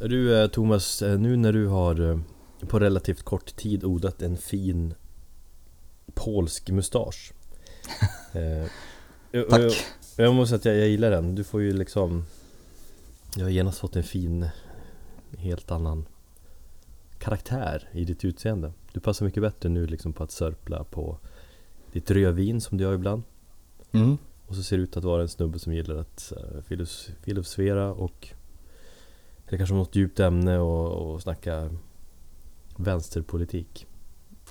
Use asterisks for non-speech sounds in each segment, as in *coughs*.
Du eh, Thomas, eh, nu när du har eh, på relativt kort tid odlat en fin polsk mustasch *laughs* eh, Tack. Jag, jag måste säga att jag, jag gillar den, du får ju liksom Jag har genast fått en fin Helt annan Karaktär i ditt utseende Du passar mycket bättre nu liksom på att sörpla på Ditt rödvin som du gör ibland Mm. Och så ser det ut att vara en snubbe som gillar att filos- filosofera och Eller kanske något djupt ämne och, och snacka Vänsterpolitik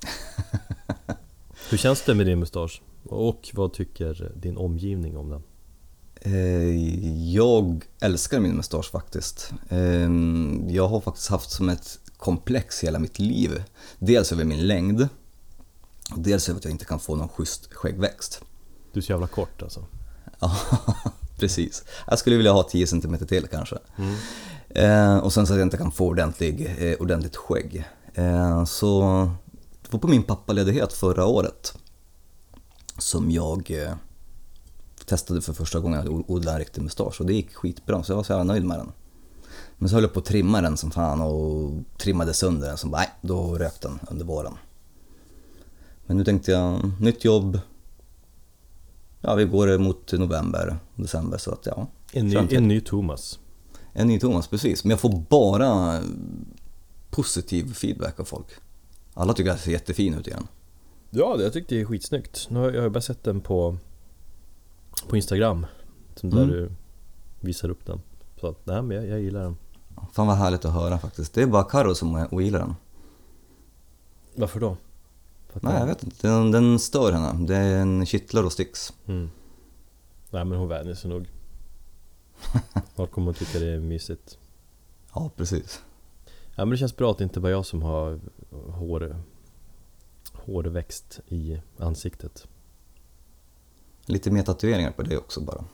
*laughs* Hur känns det med din mustasch? Och vad tycker din omgivning om den? Eh, Jag älskar min mustasch faktiskt. Eh, Jag har faktiskt haft som ett komplex hela mitt liv. Dels över min längd, och dels över att jag inte kan få någon schysst skäggväxt. Du är så jävla kort alltså Ja, *laughs* precis. Jag skulle vilja ha 10 cm till kanske. Eh, och sen så att jag inte kan få ordentlig, eh, ordentligt skägg. Eh, så det var på min pappaledighet förra året som jag eh, testade för första gången att odla en riktig mustasch och det gick skitbra så jag var så jävla nöjd med den. Men så höll jag på att trimma den som fan och trimmade sönder den bara, nej, då rök den under våren. Men nu tänkte jag, nytt jobb. Ja, vi går mot november, december så att ja. En ny, en ny Thomas En ny Thomas, precis. Men jag får bara positiv feedback av folk. Alla tycker att jag ser jättefin ut igen. Ja, jag tyckte det är skitsnyggt Nu har jag, bara sett den på På Instagram som Där Mm. du visar upp den Så att, nej men jag, jag gillar den Fan vad härligt att höra faktiskt. Det är bara Karo som ogillar den. Varför då? Att Nej, den- jag vet inte. Den, den stör henne. Det är en kittlar och sticks. Mm. Nej men hon vänjer sig nog *laughs* Folk kommer att tycka det är mysigt Ja, precis. Ja men det känns bra att det inte bara jag som har hår Hårväxt i ansiktet Lite mer tatueringar på det också bara.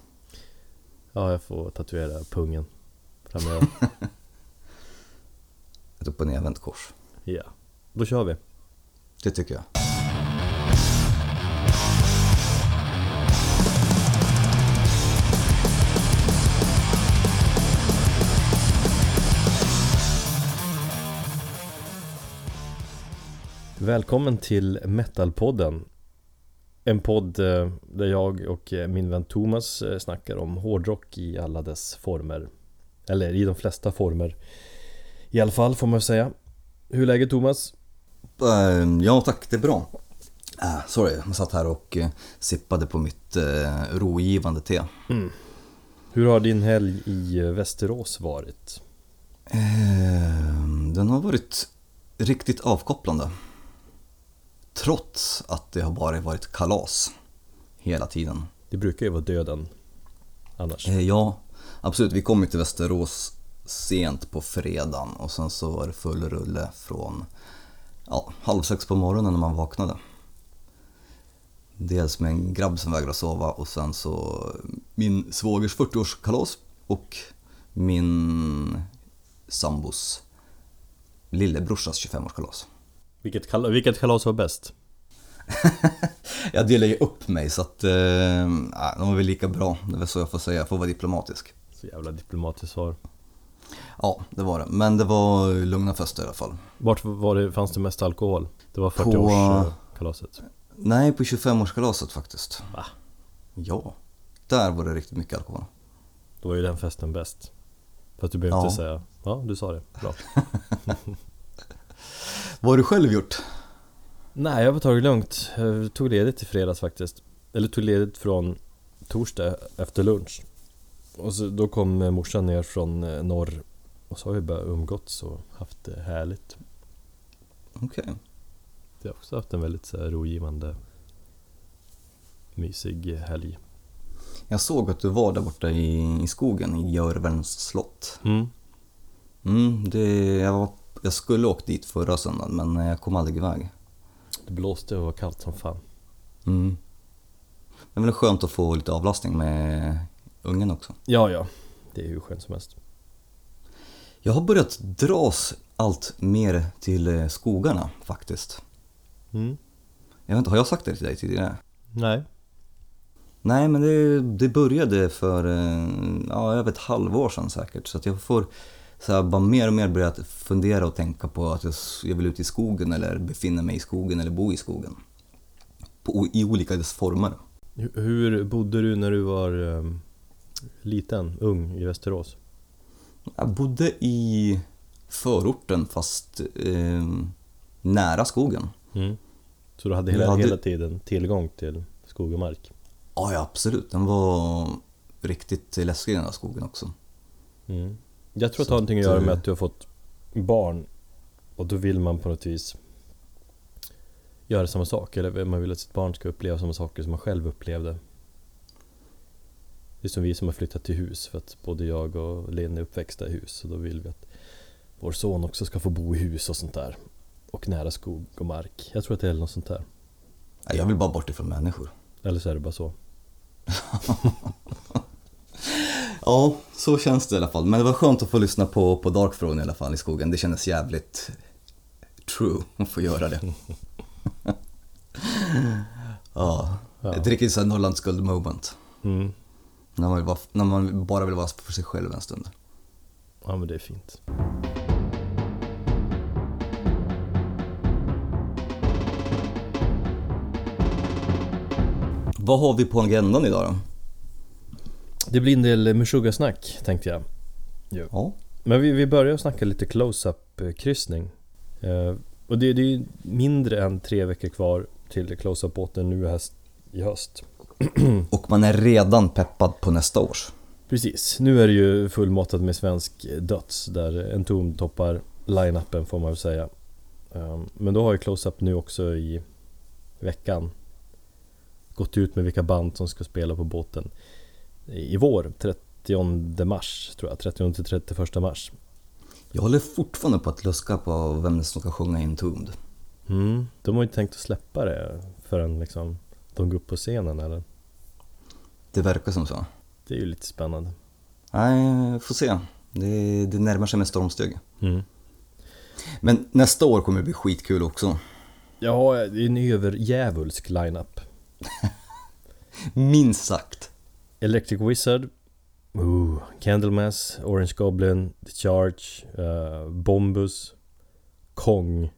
Ja jag får tatuera pungen framöver *laughs* Ett upp och nervänt kors. Ja, då kör vi Det tycker jag. Välkommen till Metalpodden En podd eh, där jag och eh, min vän Thomas eh, snackar om hårdrock i alla dess former Eller i de flesta former I alla fall får man säga Hur är läget Thomas? Eh, Ja tack, det är bra. Ah, sorry, jag satt här och sippade på mitt rogivande te. Hur har din helg i Västerås varit? Eh, Den har varit riktigt avkopplande. Trots att det har bara varit kalas hela tiden. Det brukar ju vara döden annars Eh, Ja, absolut. Vi kom ju till Västerås sent på fredagen och sen så var det full rulle från ja, halv sex på morgonen när man vaknade. Dels med en grabb som vägrade sova och sen så min svågers 40-årskalas och min sambos lillebrorsas 25-årskalas. Vilket, kal- vilket kalas var bäst? *laughs* Jag delar ju upp mig så att eh, de var väl lika bra, det är väl så jag får säga, jag får vara diplomatisk. Så jävla diplomatiskt svar Ja, det var det. Men det var lugna fester i alla fall. Vart var det, fanns det mest alkohol? Det var På- 40-årskalaset Nej, på 25-årskalaset faktiskt. Va? Ja. Där var det riktigt mycket alkohol. Då var ju den festen bäst Fast du behöver Ja. inte säga Ja, du sa det, bra *laughs* Vad har du själv gjort? Nej, jag har tagit det lugnt Jag tog ledigt i fredags faktiskt Eller tog ledigt från torsdag efter lunch Och så, då kom eh, morsan ner från eh, norr Och så har vi bara umgåtts och haft det härligt Okej. Jag har också haft en väldigt så här, rogivande Mysig helg Jag såg att du var där borta i, i skogen, i Görvens slott. mm. Mm, det, jag, var, jag skulle åkt dit förra söndagen, men jag kom aldrig iväg. Det blåste och var kallt som fan Mm. Det är väl skönt att få lite avlastning med ungen också. Ja, ja Det är hur skönt som helst Jag har börjat dras allt mer till eh, skogarna faktiskt. mm. Jag vet inte, har jag sagt det till dig tidigare? Nej Nej, men det, det började för eh, ja, över ett halvår sedan säkert. Så att jag får Så jag bara mer och mer börjat fundera och tänka på att jag, vill ut i skogen eller befinna mig i skogen eller bo i skogen. På, I olika dess former. Hur- bodde du när du var eh, liten, ung i Västerås? Jag bodde i förorten fast eh, nära skogen. Mm. Så du hade hela, hade- hela tiden tillgång till skog och mark? Ja, ja absolut. Den var riktigt läskig den där skogen också. Mm. Jag tror att det har någonting att göra med eh, att du har fått barn och då vill man på något vis göra samma sak eller man vill att sitt barn ska uppleva samma saker som man själv upplevde. Det är som vi som har flyttat till hus för att både jag och Linn är uppväxta i hus och då vill vi att vår son också ska få bo i hus och sånt där. Och nära skog och mark. Jag tror att det är något sånt där. Jag vill bara bort ifrån människor. Eller så är det bara så. *laughs* Ja, så känns det i alla fall. Men det var skönt att få lyssna på, på Dark Throne i alla fall i skogen. Det kändes jävligt true att få göra det. *laughs* ja, Ja. ett riktigt såhär Norrlands guld moment. Mm. När man, vara, när man bara vill vara för sig själv en stund. Ja men det är fint. Vad har vi på agendan idag då? Det blir en del Meshuggah-snack tänkte jag. Ja, Men vi, vi börjar snacka lite close-up kryssning. Eh, och det, det är mindre än tre veckor kvar till close-up båten nu höst, i höst. *clears throat* och man är redan peppad på nästa års. Precis, nu är det ju fullmatat med svensk döds där en tom toppar line-upen får man väl säga. Um, men då har ju close-up nu också i veckan gått ut med vilka band som ska spela på båten i vår, 30 mars tror jag, 30 till 31 mars. Jag håller fortfarande på att luska på vem som ska sjunga Entombed. Mm, de har ju inte tänkt att släppa det förrän liksom de går upp på scenen eller? Det verkar som så. Det är ju lite spännande. Nej, får se. Det, det närmar sig med stormsteg. Mm. Men nästa år kommer det bli skitkul också. Ja, det är en överjävulsk line-up. *laughs* Minst sagt. Electric Wizard, ooh, Candlemass, Orange Goblin, The Charge, eh, Bombus, Kong,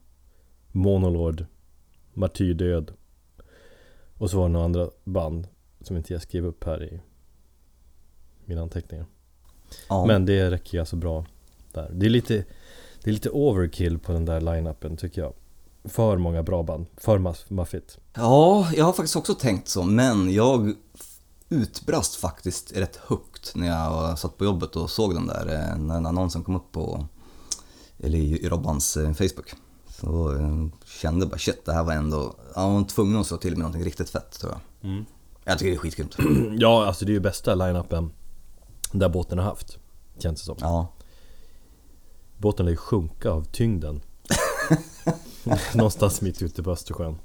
Monolord, Martyrdöd och så var det några andra band som inte jag skrev upp här i mina anteckningar. Ja. Men det räcker ju alltså bra där. Det är lite, det är lite overkill på den där line-upen tycker jag. För många bra band, för maff- maffigt. ja, jag har faktiskt också tänkt så, men jag utbrast faktiskt rätt högt när jag satt på jobbet och såg den där, eh, när den annonsen kom upp på, eller i, Robbans eh, Facebook. Så eh, kände bara shit, det här var ändå, han var tvungen att slå till med någonting riktigt fett tror jag. Mm. Jag tycker det är skitkul. *clears throat* Ja, alltså det är ju bästa line-upen där båten har haft. Känns det som. Ja. Båten lär ju sjunka av tyngden. *laughs* *laughs* Någonstans mitt ute på Östersjön.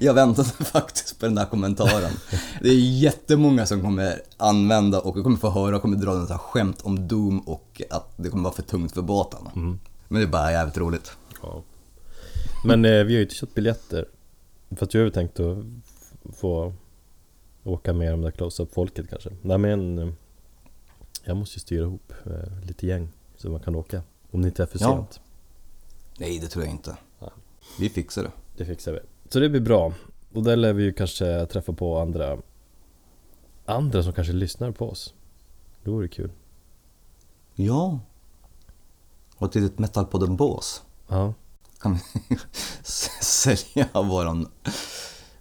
Jag väntade *laughs* faktiskt på den där kommentaren. Det är jättemånga som kommer använda och jag kommer få höra och kommer dra en sån här skämt om Doom och att det kommer vara för tungt för båten. Mm. Men det är bara jävligt roligt. Ja. Men eh, vi har ju inte köpt biljetter. För att jag har tänkt att få åka med de där close-up folket kanske. Nej men eh, jag måste ju styra ihop eh, lite gäng så man kan åka. Om det inte är för Ja. sent. Nej, det tror jag inte. Ja. Vi fixar det. Det fixar vi. Så det blir bra. Och där lär vi ju kanske träffa på andra Andra som kanske lyssnar på oss. Det vore kul. Ja. Och ett litet metalpodden-bås. Ja. Kan vi *laughs* sälja våran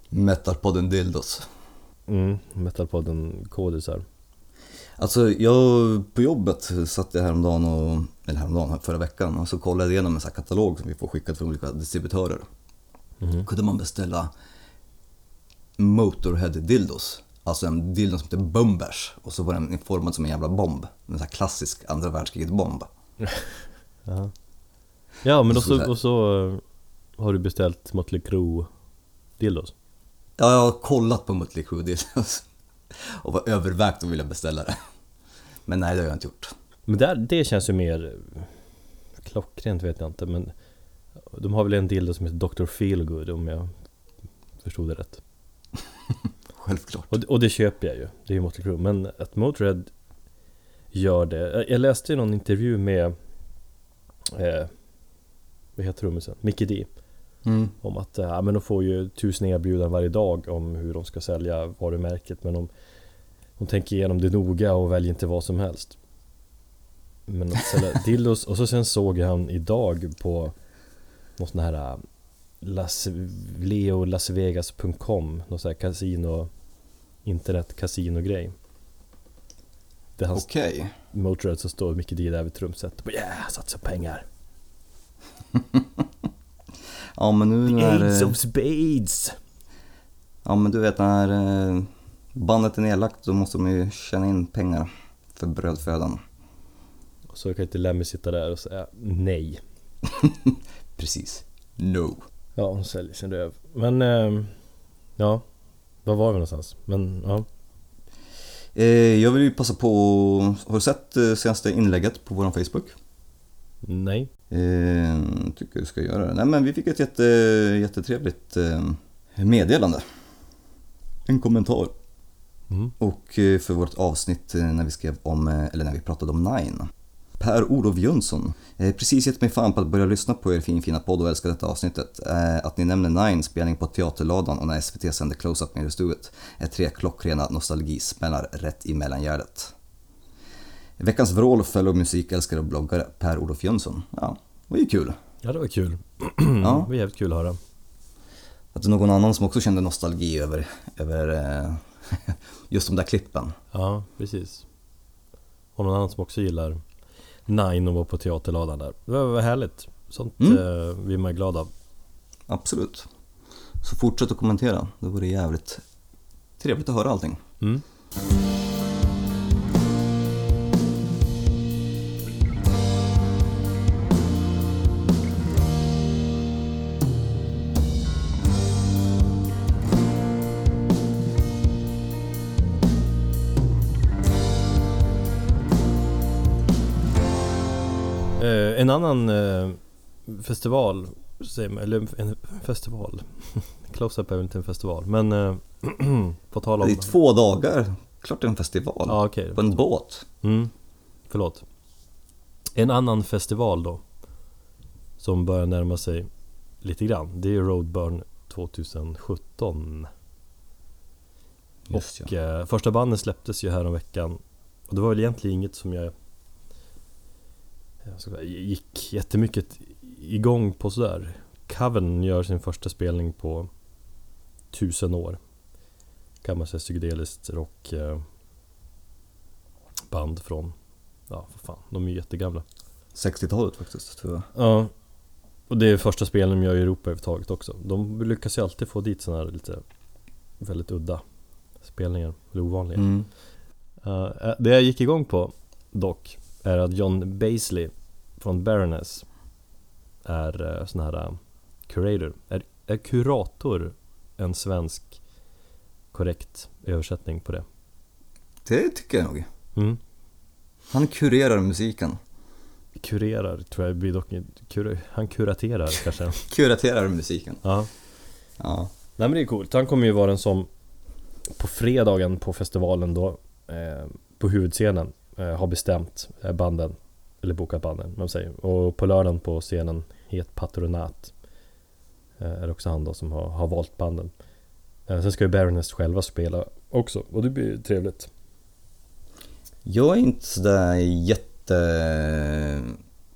metalpodden-dildos. Mm, Metalpodden kodisar. Alltså jag på jobbet satt jag häromdagen och, eller häromdagen, förra veckan och så kollade jag igenom en sån här katalog som vi får skickat från olika distributörer. Mhm. Kunde man beställa Motorhead dildos. Alltså en dildo som heter Bombers och så var den formad som en jävla bomb. En sån här klassisk andra världskriget-bomb. *laughs* Ja. Ja men och Så och så eh, har du beställt Motley Crue dildos. Ja, jag har kollat på Mötley Crüe dildos *laughs* och var övervägt att vilja beställa det. Men nej, det har jag inte gjort. Men där, det känns ju mer eh, klockrent vet jag inte men de har väl en dildo som heter Dr. Feelgood om jag förstod det rätt. *laughs* Självklart. Och, och det köper jag ju, det är ju Motley Crue. Men att Motörhead gör det. Jag läste ju någon intervju med eh, Vad heter trummisen? Mickey D Mm. Om att ja, men de får ju tusen erbjudanden varje dag om hur de ska sälja varumärket men de, de tänker igenom det noga och väljer inte vad som helst Men att sälja *laughs* dildos och så sen såg han idag på någon sån här äh, Las, leolasvegas.com Någon sån här kasino Internet kasino-grej Det är hans Okej. Motörhead så står Mickey D där vid trumset och yeah, satsa pengar *laughs* Ja men nu när... Aids eh, of spades! Ja men du vet när eh, bandet är nedlagt då måste de ju tjäna in pengar för brödfödan. Så kan inte Lemmy sitta där och säga nej *laughs* Precis. No. Ja, hon säljer sin röv Men, ehm, ja Var var vi någonstans? Men, ja Eh, jag vill ju passa på, har du sett eh, senaste inlägget på vår Facebook? Nej Eh, tycker du ska göra det. Nej men vi fick ett jätte, jättetrevligt eh, meddelande. En kommentar. mm. Och eh, för vårt avsnitt eh, när vi skrev om, eh, eller när vi pratade om Nine. Per-Olof Jönsson. Eh, precis gett mig fan på att börja lyssna på er fin fina podd och älskar detta avsnittet. Eh, att ni nämner Nine spelning på Teaterladan och när SVT sänder Close-Up med i studiet är tre klockrena nostalgismällar rätt i mellangärdet. Veckans vrål fellow musikälskare och bloggare Per-Olof Jönsson. Ja, det var ju kul. Ja, det var kul *clears throat* Ja. Det var jävligt kul att höra Att det någon annan som också kände nostalgi över, över eh, *laughs* just de där klippen. Ja, precis Och någon annan som också gillar Nine och var på teaterladan där Det var, härligt Sånt Mm. eh, blir man glad av Absolut. Så fortsätt att kommentera, det vore jävligt trevligt att höra allting. mm. En annan eh, festival, eller en festival *laughs* Close-Up är väl inte en festival, men eh, *clears throat* på tal om... Det är två dagar, klart det är en festival. Ja okej, På en båt. mm, förlåt En annan festival då Som börjar närma sig lite grann Det är Roadburn 2017 Just Och ja. eh, första banden släpptes ju här om veckan Och det var väl egentligen inget som jag, jag säga, gick jättemycket igång på sådär. Coven gör sin första spelning på tusen år. Kan man säga psykedeliskt rock eh, från Ja, för fan, de är ju jättegamla. 60-talet faktiskt, tror jag. Ja. Och det är första spelen de gör i Europa överhuvudtaget också. De lyckas ju alltid få dit sådana här lite Väldigt udda spelningar, eller ovanliga. Mm. Uh, det jag gick igång på dock är att John Baisley från Baroness är uh, sån här uh, curator. Är, är kurator en svensk korrekt översättning på det? Det tycker jag nog. Mm. Han kurerar musiken. Kurerar tror jag blir dock kur, Han kuraterar kanske? *laughs* Kuraterar musiken. ja. Ja. Nej men det är coolt. Han kommer ju vara den som på fredagen på festivalen då eh, på huvudscenen eh, har bestämt eh, banden eller bokat banden, man säger. Och på lördagen på scenen Het Patronat eh, är det också han då som har, har valt banden. Eh, sen ska ju Baroness själva spela också och det blir trevligt. Jag är inte sådär jätte...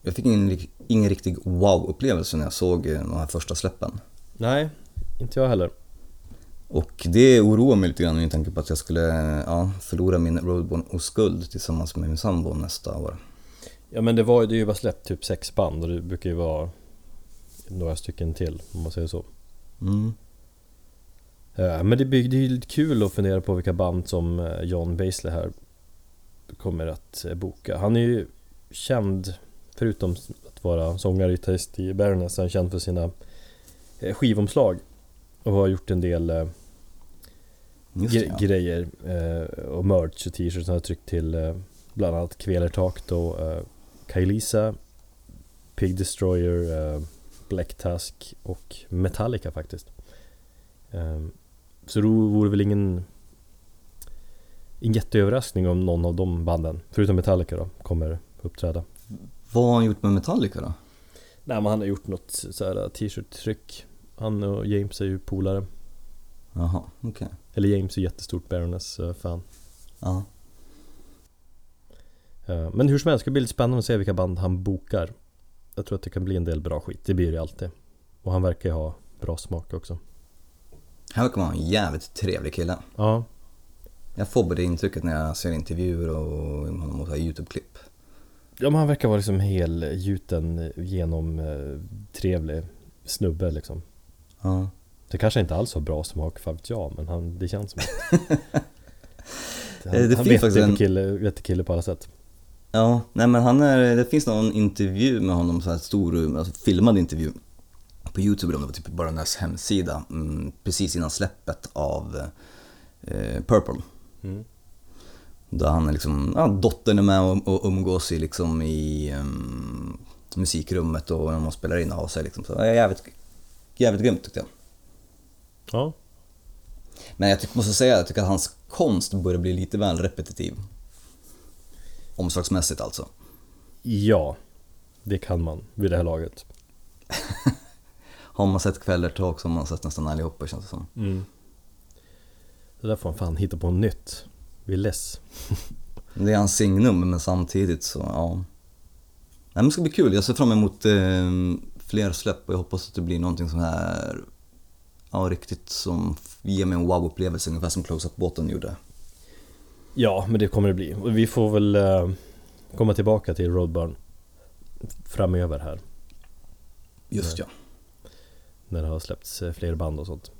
Jag fick ingen, ingen riktig wow-upplevelse när jag såg eh, de här första släppen. Nej, inte jag heller. Och det oroar mig lite grann med tanke på att jag skulle ja, förlora min Roadborne-oskuld tillsammans med min sambo nästa år. Ja men det var ju, det är ju bara släppt typ sex band och det brukar ju vara några stycken till om man säger så. Mm. Ja, men det blir det är ju lite kul att fundera på vilka band som eh, John Baisley här kommer att eh, boka. Han är ju känd, förutom att vara sångare och gitarrist i Baroness, är han känd för sina eh, skivomslag och har gjort en del eh, gre- ja. grejer eh, och merch och t-shirts. Han har tryckt till eh, bland annat Kvelertak då, eh, Kailisa, Pig Destroyer, eh, Black Tusk och Metallica faktiskt. Eh, så det vore väl ingen en jätteöverraskning om någon av de banden, förutom Metallica då, kommer uppträda. Vad har han gjort med Metallica då? Nej men han har gjort något så här t-shirt-tryck. Han och James är ju polare. Jaha, okej. Eller James är jättestort Baroness-fan. Ja. Eh, Men hur som helst, det ska bli lite spännande att se vilka band han bokar. Jag tror att det kan bli en del bra skit, det blir det alltid. Och han verkar ju ha bra smak också. Han verkar vara en jävligt trevlig kille. Ja, Jag får både intrycket när jag ser intervjuer och honom och YouTube-klipp. ja men han verkar vara liksom helgjuten genom eh, trevlig snubbe liksom. Ja. Det kanske inte alls har bra smak, för vet jag, men han, det känns som att... *laughs* Eh, han, det han finns vet en kille, vet kille på alla sätt. Ja, nej men han är, det finns någon intervju med honom, så här stor, alltså filmad intervju på YouTube, om det var typ bara Baroness hemsida, mm, precis innan släppet av eh, Purple. Mm. Där han är liksom, ja, dottern är med och, och umgås i, liksom, i um, musikrummet och när man spelar in har sig liksom. Så det är jävligt, jävligt grymt tyckte jag. Ja, Men jag måste säga, jag tycker att hans konst börjar bli lite väl repetitiv. Omslagsmässigt alltså. ja. Det kan man vid det här laget. *laughs* Har man sett Kvällertak så har man sett nästan allihopa känns det som. Mm. Det där får han fan hitta på nytt. Vi är less. *laughs* Det är hans signum men samtidigt så, ja. Nej men det ska bli kul, jag ser fram emot eh, fler släpp och jag hoppas att det blir någonting som är Ja, riktigt som ger mig en wow-upplevelse ungefär som Close-Up-båten gjorde. Ja, men det kommer det bli. Vi får väl eh, komma tillbaka till Roadburn framöver här. Just ja. När det har släppts eh, fler band och sånt.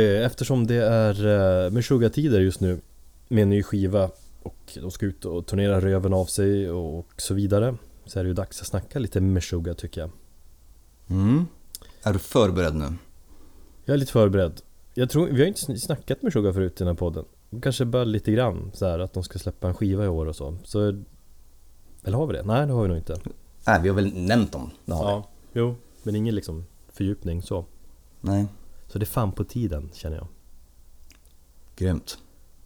Eftersom det är eh, Meshuggah-tider just nu med en ny skiva och de ska ut och turnera röven av sig och så vidare så är det ju dags att snacka lite Meshuggah tycker jag. Mm. Är du förberedd nu? Jag är lite förberedd. Jag tror, vi har inte sn- snackat med Sugar förut i den här podden. Kanske bara lite grann så här att de ska släppa en skiva i år och så. så eller har vi det? Nej det har vi nog inte. Nej, vi har väl nämnt dem, det har vi. Ja, jo. Men ingen liksom fördjupning så. Nej, Så det är fan på tiden känner jag. grymt.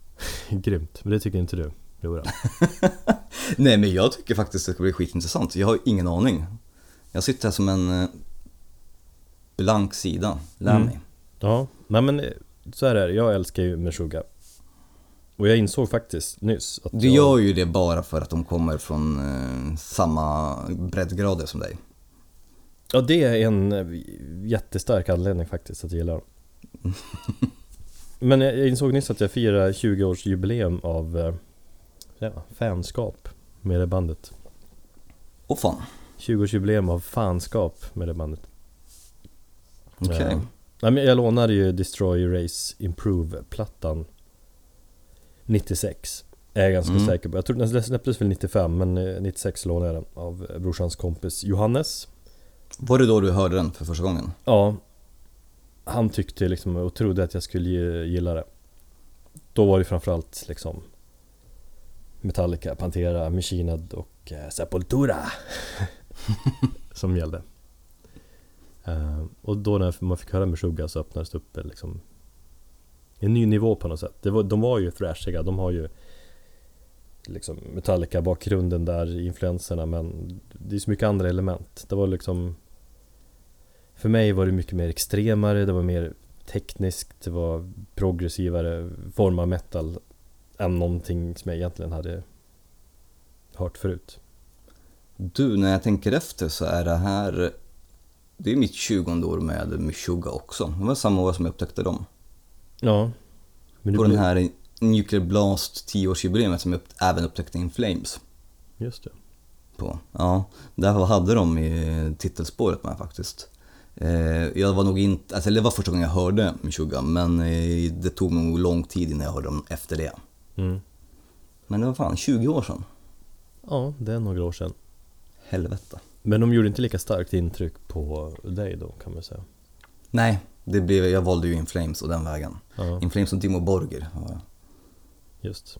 *laughs* Grymt, men det tycker inte du? Jo då. *laughs* Nej men jag tycker faktiskt det ska bli skitintressant. Jag har ingen aning. Jag sitter här som en eh, blank sida. Lär Mm. mig. Ja, nej men eh, så här är det. Jag älskar ju Meshuggah. Och jag insåg faktiskt nyss att Du jag... gör ju det bara för att de kommer från eh, samma breddgrader som dig. Ja det är en eh, jättestark anledning faktiskt att jag gillar dem. *laughs* Men jag insåg nyss att jag firar 20-årsjubileum av eh, ja, fanskap med det bandet. Åh fan, 20-årsjubileum av fanskap med det bandet. okej. Ja. Nej, men jag lånade ju Destroy Erase Improve-plattan 96. Är jag ganska Mm. säker på. Jag tror den släpptes väl 95 men eh, 96 lånade jag den av eh, brorsans kompis Johannes. Var det då du hörde den för första gången? Ja. Han tyckte liksom och trodde att jag skulle gilla det. Då var det framförallt liksom Metallica, Pantera, Machined och eh, Sepultura *laughs* Som gällde. Ehm, och då när man fick höra Meshuggah så öppnades det upp eh, liksom En ny nivå på något sätt. Det var, De var ju thrashiga, de har ju Liksom Metallica-bakgrunden där, influenserna men Det är så mycket andra element Det var liksom för mig var det mycket mer extremare, det var mer tekniskt, det var progressivare form av metal än någonting som jag egentligen hade hört förut. Du, när jag tänker efter så är det här Det är mitt 20 år med Meshuggah också. Det var samma år som jag upptäckte dem. Ja. Men På den blev- här Nuclear Blast 10-årsjubileet som upp, även upptäckte In Flames. Just det. på. Ja, där hade de i titelspåret med faktiskt. Eh, Jag var nog inte, alltså det var första gången jag hörde Meshuggah men eh, det tog nog lång tid innan jag hörde dem efter det. Mm. Men det var fan 20 år sedan. Ja, det är några år sedan. Helvete. Men de gjorde inte lika starkt intryck på dig då kan man säga. Nej, Det blev, jag valde ju In Flames och den vägen. Ja, In Flames och Dimo Borger. Ja. Just.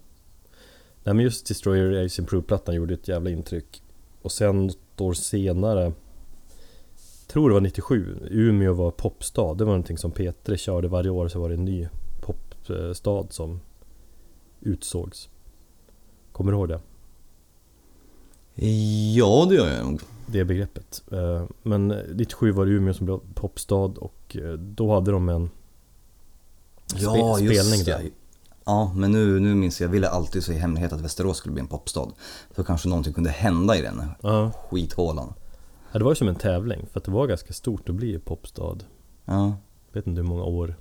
Nej men just Destroyer Ace Improve-plattan gjorde ett jävla intryck. Och sen något år senare, tror det var 97, Umeå var popstad. Det var någonting som P3 körde varje år, så var det en ny popstad som utsågs. Kommer du ihåg det? ja, det gör jag nog. Det begreppet. Eh, Men 97 var det Umeå som blev popstad och eh, då hade de en Ja, just spelning det. Ja, men nu, nu minns jag, jag ville alltid så i hemlighet att Västerås skulle bli en popstad. Så kanske någonting kunde hända i den Ja. skithålan. Ja, det var ju som en tävling för att det var ganska stort att bli popstad. Ja, Jag vet inte hur många år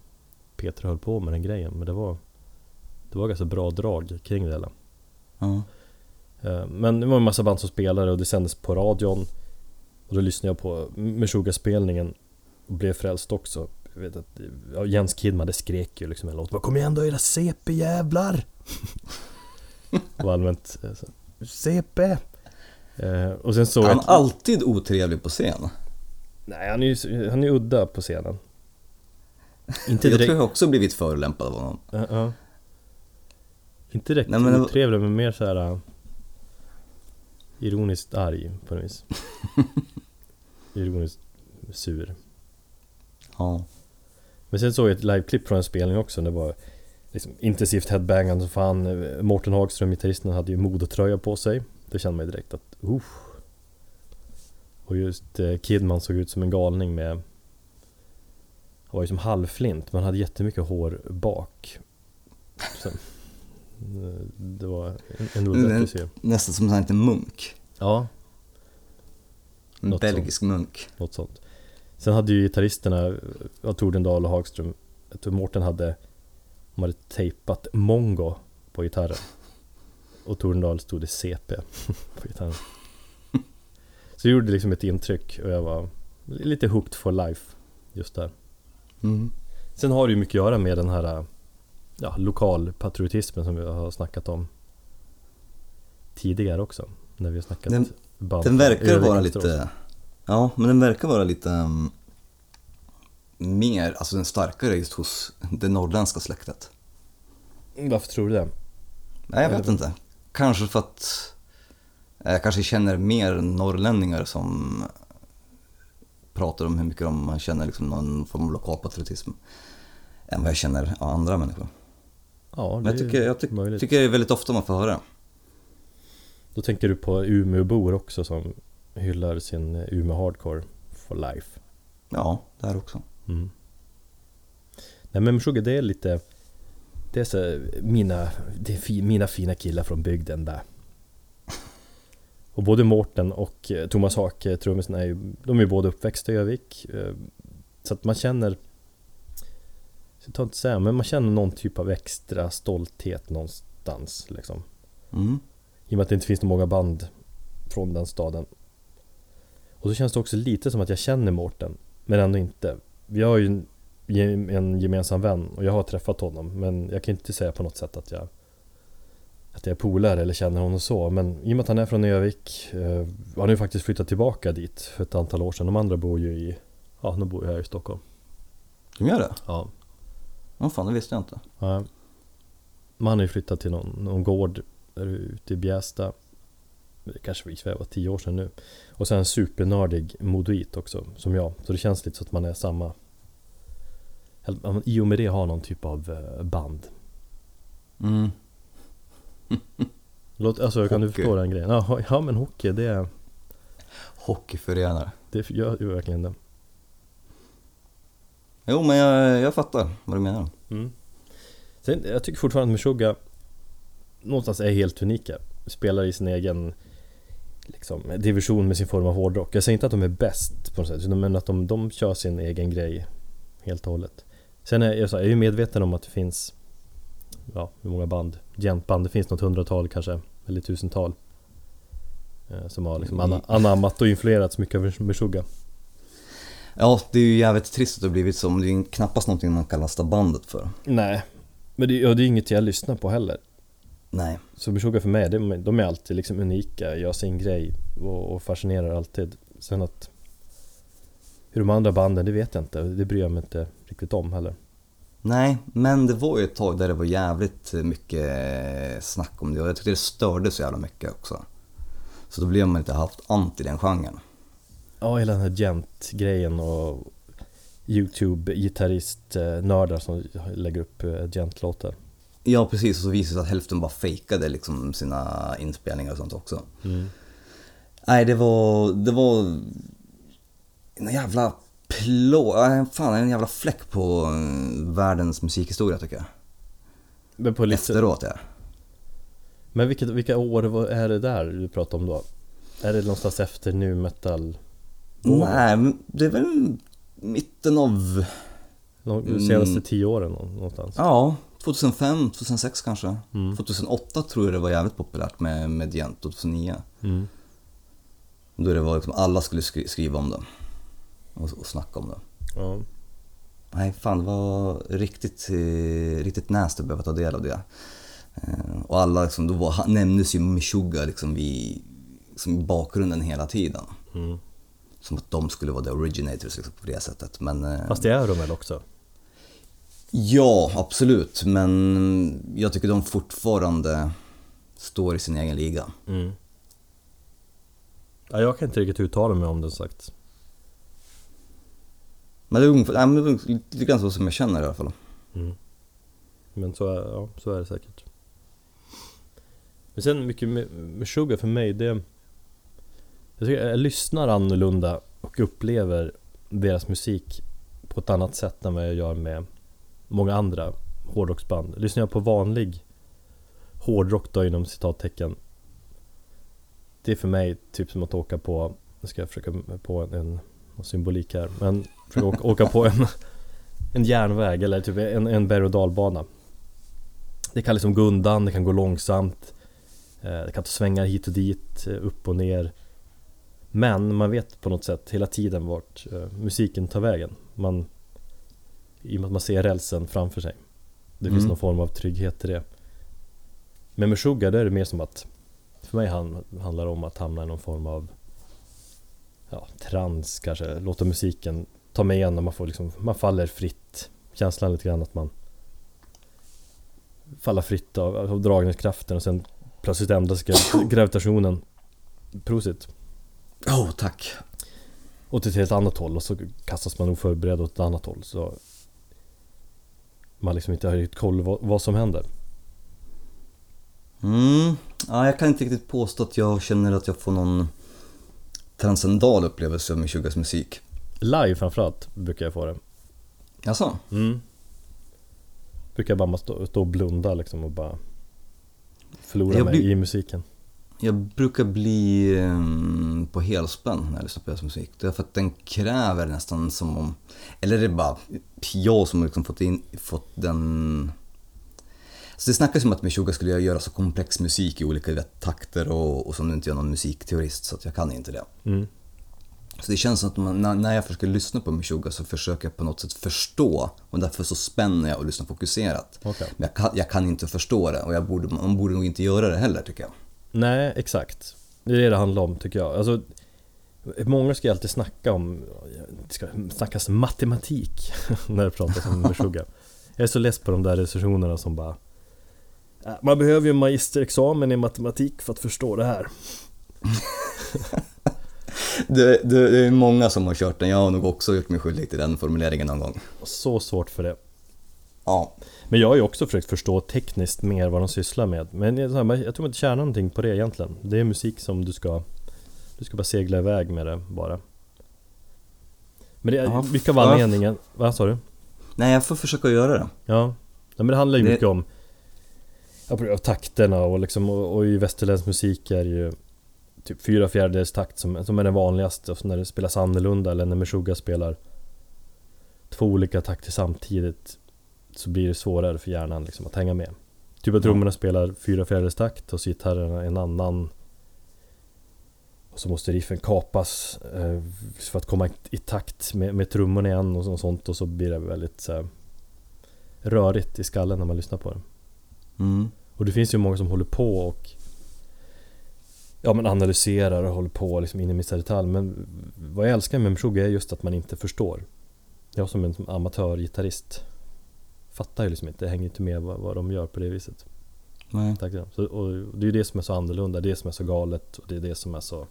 Peter höll på med den grejen men det var Det var ganska bra drag kring det hela. ja. Eh, Men det var en massa band som spelade och det sändes på radion Och då lyssnade jag på Meshuggah-spelningen och blev frälst också jag vet att, ja, Jens Kidman det skrek ju liksom en låt Kom igen då era CP-jävlar! det *laughs* var allmänt eh, så, CP! Eh, och sen såg Han jag är alltid otrevlig på scen. Nej han är ju han är udda på scenen *laughs* Inte Jag direkt tror jag också blivit förolämpad av honom. Ja, ja. Inte direkt Nej, men otrevlig men mer så här äh, Ironiskt arg på något vis *laughs* Ironiskt sur Ja. Men sen såg jag ett liveklipp från en spelning också Det var liksom intensivt headbangande som fan. Mårten Hagström, gitarristen, hade ju modetröja på sig. Det kände man ju direkt att uh. Och just eh, Kidman såg ut som en galning med Han var ju som halvflint men hade jättemycket hår bak. Så, eh, Det var en, en udda frisyr Nästan som en liten munk. Ja, En belgisk munk. något sånt Sen hade ju gitarristerna ja, Tordendal och Hagström Jag tror Mårten hade De hade tejpat Mongo på gitarren. Och Tordendal stod det CP *laughs* på gitarren. Så det gjorde liksom ett intryck och jag var lite hooked for life just där. Mm. Sen har det ju mycket att göra med den här ja, lokalpatriotismen som vi har snackat om tidigare också När vi har snackat Den- band Den verkar vara lite... Ja, men den verkar vara lite... um, mer, alltså den starkare just hos det norrländska släktet. Varför tror du det? Nej, jag vet inte. Kanske för att eh, jag kanske känner mer norrlänningar som pratar om hur mycket de känner liksom någon form av lokalpatriotism än vad jag känner av andra människor. Ja, det Men jag tycker, jag ty- möjligt. tycker är väldigt ofta man får höra det. Då tänker du på Umeåbor också som hyllar sin Umeå Hardcore for life. Ja, det här också. Mm. Nej men Meshuggah det är lite Det är så mina, det är fi, mina fina killar från bygden där. *laughs* Och både Mårten och eh, Thomas Hake, trummisen, är ju, de är ju båda uppväxta i Övik. eh, Så att man känner Jag tar inte säga, men man känner någon typ av extra stolthet någonstans liksom. Mm. I och med att det inte finns så många band från den staden. Och så känns det också lite som att jag känner Mårten, men ändå inte. Vi har ju en, en gemensam vän och jag har träffat honom, men jag kan inte säga på något sätt att jag att jag är polare eller känner honom så, men i och med att han är från Övik eh, Han har ju faktiskt flyttat tillbaka dit för ett antal år sedan De andra bor ju i Ja, de bor ju här i Stockholm De gör det? Ja, Ja, fan det visste jag inte. ja. Man har ju flyttat till någon, någon gård där ute i Bjästa kanske var, var tio år sedan nu Och sen en supernördig modoit också, som jag Så det känns lite så att man är samma I och med det har någon typ av eh, band Mm. *laughs* Låt, Alltså kan du förstå den grejen? Ja, ja men hockey det, Hockeyförenare. det gör ju verkligen det Jo, men jag, jag fattar vad du menar. Mm. Sen, jag tycker fortfarande att Meshuggah någonstans är helt unika. Spelar i sin egen liksom, division med sin form av hårdrock. Jag säger inte att de är bäst på något sätt, men att de, de kör sin egen grej helt och hållet. Sen är jag, så, jag är ju medveten om att det finns, ja, hur många band? Gentband, det finns något hundratal kanske, eller tusental. eh, Som har liksom ana, anammat och influerats mycket av Meshuggah. Ja, det är ju jävligt trist att det har blivit så, men det är knappast någonting man kan lasta bandet för. Nej, men det, ja, det är inget jag lyssnar på heller. Nej. Så Meshuggah för mig, de, är alltid liksom unika, gör sin grej och, fascinerar alltid. Sen att Hur de andra banden, det vet jag inte. Det bryr jag mig inte riktigt om heller. Nej, men det var ju ett tag där det var jävligt mycket snack om det och jag tyckte det störde så jävla mycket också. Så då blev man lite halvt anti den genren. Ja, hela den här gent-grejen och YouTube-gitarrist-nördar som lägger upp eh, gent-låtar. Ja precis, och så visade det sig att hälften bara fejkade liksom sina inspelningar och sånt också. Mm. Nej, det var, det var en jävla plå, fan en jävla fläck på eh, världens musikhistoria tycker jag. Men på lite... Efteråt ja. Men vilket, vilka år är det där du pratar om då? Är det någonstans efter nu metal? Nej, men det är väl mitten av, De senaste tio åren nå- någonstans? ja, 2005, 2006 kanske. Mm. 2008 tror jag det var jävligt populärt med, med Gent, 2009. Mm. Då det var liksom, alla skulle skri- skriva om det. Och, och snacka om det. Ja. Nej, fan det var riktigt, eh, riktigt nasty att behöva ta del av det. Eh, och alla liksom, då var, nämndes ju Meshuggah liksom i, liksom bakgrunden hela tiden. Mm. Som att de skulle vara the originators liksom, på det sättet. Men, eh, Fast det är de väl också? Ja, absolut. Men jag tycker de fortfarande står i sin egen liga. Mm. Ja, jag kan inte riktigt uttala mig om det sagt. Men det är ungefär, nej, lite grann så som jag känner i alla fall. Mm. Men så är, ja, så är det säkert. Men sen mycket med, med Sugar för mig, det... Jag, tycker, jag lyssnar annorlunda och upplever deras musik på ett annat sätt än vad jag gör med många andra hårdrocksband. Lyssnar jag på vanlig hårdrock då inom citattecken Det är för mig typ som att åka på, nu ska jag försöka mig på en, en symbolik här, men försöka åka, åka på en *laughs* en järnväg eller typ en, en berg och dalbana. Det kan liksom gå undan, det kan gå långsamt. Eh, det kan ta svängar hit och dit, eh, upp och ner. Men man vet på något sätt hela tiden vart eh, musiken tar vägen. Man, i och med att man ser rälsen framför sig. Det finns Mm. någon form av trygghet i det. Men med Sugar, då är det mer som att För mig hand, handlar det om att hamna i någon form av Ja, trans kanske, låta musiken ta mig igen och man får liksom, man faller fritt Känslan lite grann att man Faller fritt av, av dragningskraften och sen plötsligt ändras *coughs* gra- gravitationen Prosit Åh, oh, tack. Åt ett helt annat håll och så kastas man oförberedd åt ett annat håll så Man liksom inte har riktigt koll vad, vad som händer Mm. Ja, jag kan inte riktigt påstå att jag känner att jag får någon transcendal upplevelse av Meshuggahs musik. Live framförallt brukar jag få det Jaså? mm. Brukar jag bara stå, stå och blunda liksom och bara Förlora Jag mig blir- i musiken Jag brukar bli ehm, på helspänn när jag lyssnar på deras musik. Det är för att den kräver nästan som om... Eller är det bara jag som har liksom fått, in, fått den... Så det snackas om att Meshuggah skulle göra så komplex musik i olika vet, takter och, och som nu inte jag är någon musikteorist så att jag kan inte det. mm. Så det känns som att man, när, jag försöker lyssna på Meshuggah så försöker jag på något sätt förstå och därför så spänner jag och lyssnar fokuserat. Okej. Men jag kan, jag kan inte förstå det och jag borde, man borde nog inte göra det heller tycker jag. Nej, exakt. Det är det det handlar om tycker jag. Alltså, många ska ju alltid snacka om, det ska snackas matematik *laughs* när det pratas om Meshuggah. Jag är så less på de där recensionerna som bara "Äh, Man behöver ju en magisterexamen i matematik för att förstå det här. *laughs* Det, det, det är många som har kört den, jag har nog också gjort mig skyldig till den formuleringen någon gång. Så svårt för det. Ja. Men jag har ju också försökt förstå tekniskt mer vad de sysslar med. Men jag, jag tror inte tjänar någonting på det egentligen. Det är musik som du ska Du ska bara segla iväg med det bara. Men det är Ja, mycket av ja. anledningen, vad sa du? Nej, jag får försöka göra det. Ja, ja men det handlar ju Det- mycket om takterna och liksom och, och i västerländsk musik är ju Typ fyra fjärdedels takt som, som är den vanligaste och när det spelas annorlunda eller när Meshuggah spelar Två olika takter samtidigt Så blir det svårare för hjärnan liksom att hänga med Typ att trummorna spelar fyra fjärdedels takt och så gitarrerna en annan Och så måste riffen kapas eh, För att komma i, i takt med, med trummorna igen och, så- och sånt och så blir det väldigt så här, rörigt i skallen när man lyssnar på det. Mm. Och det finns ju många som håller på och Ja men analyserar och håller på liksom in i minsta detalj men vad jag älskar med Meshuggah är just att man inte förstår. Jag som en amatörgitarrist fattar ju liksom inte, jag hänger inte med vad, vad de gör på det viset. Nej. Tack så, och det är ju det som är så annorlunda, det är det som är så galet och det är det som är så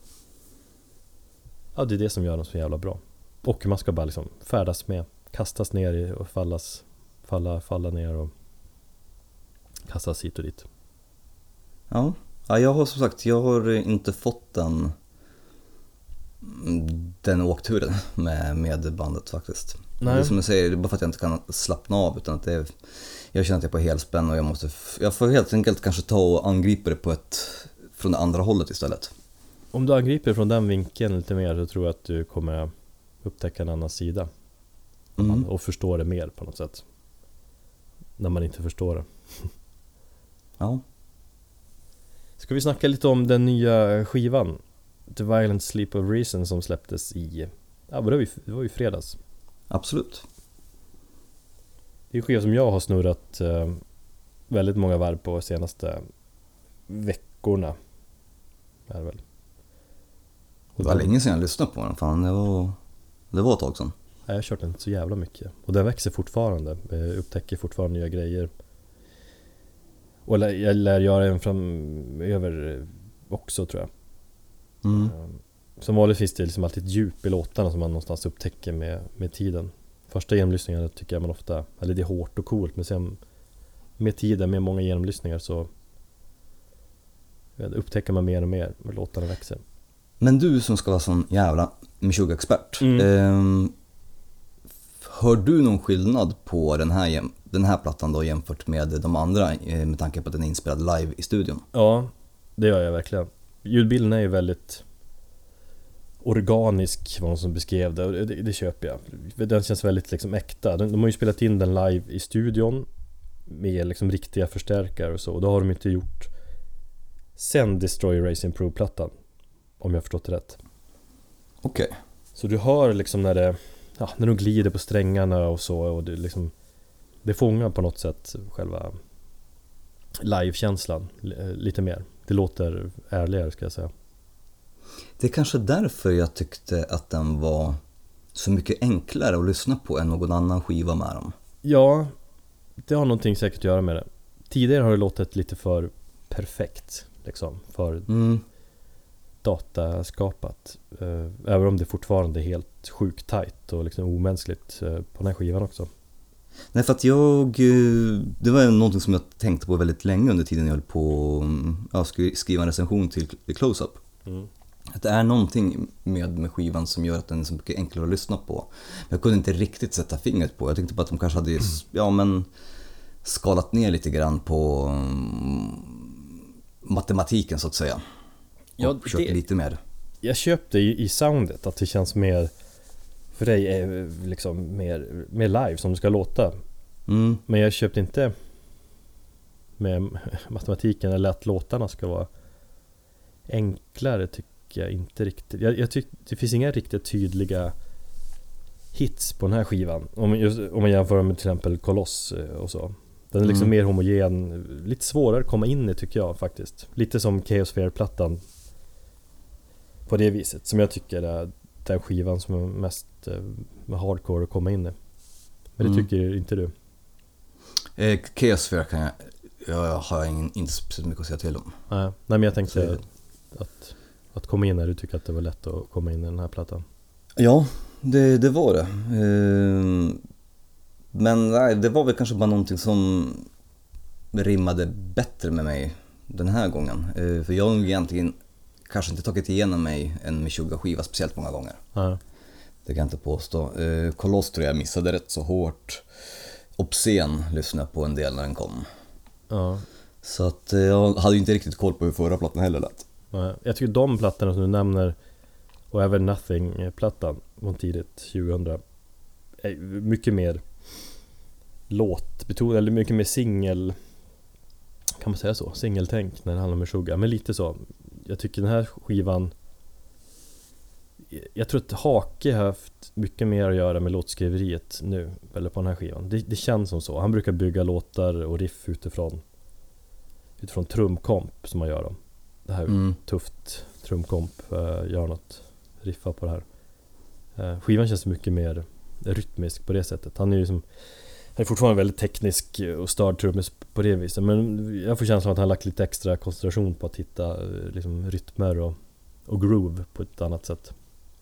Ja, det är det som gör dem så jävla bra. Och man ska bara liksom färdas med, kastas ner i och fallas, falla, falla ner och kastas hit och dit. Ja. ja, jag har som sagt, jag har inte fått den, den åkturen med, med bandet faktiskt. Nej. Det är som du säger, det är bara för att jag inte kan slappna av utan att det är, jag känner att jag är på helspänn och jag måste, jag får helt enkelt kanske ta och angripa det på ett, från det andra hållet istället. Om du angriper från den vinkeln lite mer så tror jag att du kommer upptäcka en annan sida. Mm. Och förstå det mer på något sätt. När man inte förstår det. Ja. Ska vi snacka lite om den nya skivan? The Violent Sleep of Reason som släpptes i... Ja, det var ju, det var ju fredags. Absolut. Det är en skiva som jag har snurrat eh, väldigt många varv på de senaste veckorna. Är det väl. Det var länge sedan jag lyssnade på den, fan det var, det var ett tag sedan. Ja, jag har kört den så jävla mycket. Och den växer fortfarande. Jag upptäcker fortfarande nya grejer. Och jag lär göra den framöver också tror jag. Mm. Som vanligt finns det liksom alltid ett djup i låtarna som man någonstans upptäcker med, med tiden. Första genomlyssningarna tycker jag man ofta, eller det är hårt och coolt men sen med tiden, med många genomlyssningar så upptäcker man mer och mer och låtarna växer. Men du som ska vara sån jävla Meshuggah-expert. Mm. ehm, hör du någon skillnad på den här, den här plattan då jämfört med de andra eh, med tanke på att den är inspelad live i studion? Ja, det gör jag verkligen. Ljudbilden är ju väldigt organisk, var någon som beskrev det och det, det köper jag. Den känns väldigt liksom äkta. De, de har ju spelat in den live i studion med liksom riktiga förstärkare och så. Och det har de inte gjort sen Destroy Racing Pro-plattan. Om jag har förstått det rätt. Okej. Så du hör liksom när det, ja, när de glider på strängarna och så och det liksom Det fångar på något sätt själva livekänslan li- lite mer. Det låter ärligare ska jag säga. Det är kanske därför jag tyckte att den var så mycket enklare att lyssna på än någon annan skiva med dem. Ja, det har någonting säkert att göra med det. Tidigare har det låtit lite för perfekt liksom. För Mm. dataskapat. Eh, Även om det fortfarande är helt sjukt tajt och liksom omänskligt eh, på den här skivan också. Nej, för att jag... eh, Det var någonting som jag tänkte på väldigt länge under tiden jag höll på mm, ja, skri- skriva en recension till Close-Up. Att det är någonting med, med skivan som gör att den är så mycket enklare att lyssna på. Men jag kunde inte riktigt sätta fingret på. Jag tänkte på att de kanske hade ja, men, skalat ner lite grann på mm, matematiken så att säga. Och Ja, kört det- lite mer. Jag köpte i, i soundet att det känns mer För dig är liksom mer, mer live som det ska låta Mm. Men jag köpte inte Med *laughs* matematiken eller att låtarna ska vara Enklare tycker jag inte riktigt Jag, jag tycker det finns inga riktigt tydliga Hits på den här skivan Om, just, om man jämför med till exempel Koloss eh, och så Den är liksom Mm. mer homogen Lite svårare att komma in i tycker jag faktiskt Lite som Chaosphere-plattan På det viset som jag tycker är den skivan som är mest eh, hardcore att komma in i Men det Mm. tycker inte du? Eh, Chaosphere kan jag... Jag har ingen, inte speciellt mycket att säga till om. Nej, nej men jag tänkte att, att komma in när du tycker att det var lätt att komma in i den här plattan. Ja, det, det var det. Eh, Men nej, det var väl kanske bara någonting som rimmade bättre med mig den här gången. Eh, För jag har egentligen kanske inte tagit igenom mig en Meshuggah-skiva speciellt många gånger. Ja, Det kan jag inte påstå. Koloss tror jag missade rätt så hårt. Obscen lyssnade jag på en del när den kom. ja, Så att eh, jag hade ju inte riktigt koll på hur förra plattan heller lät. Jag tycker de plattorna som du nämner och även Nothing-plattan från tidigt 2000 är mycket mer låtbetonad, eller mycket mer singel Kan man säga så? Singeltänk när det handlar om Meshuggah, men lite så. Jag tycker den här skivan Jag tror att Hake har haft mycket mer att göra med låtskriveriet nu Eller på den här skivan. Det, det känns som så, han brukar bygga låtar och riff utifrån Utifrån trumkomp som man gör dem. Det här Mm. tufft trumkomp, eh, gör något, riffar på det här Eh, skivan känns mycket mer rytmisk på det sättet. Han är ju som han är fortfarande väldigt teknisk och störd trummis på det viset men jag får känslan att han lagt lite extra koncentration på att hitta eh, liksom, rytmer och, och groove på ett annat sätt.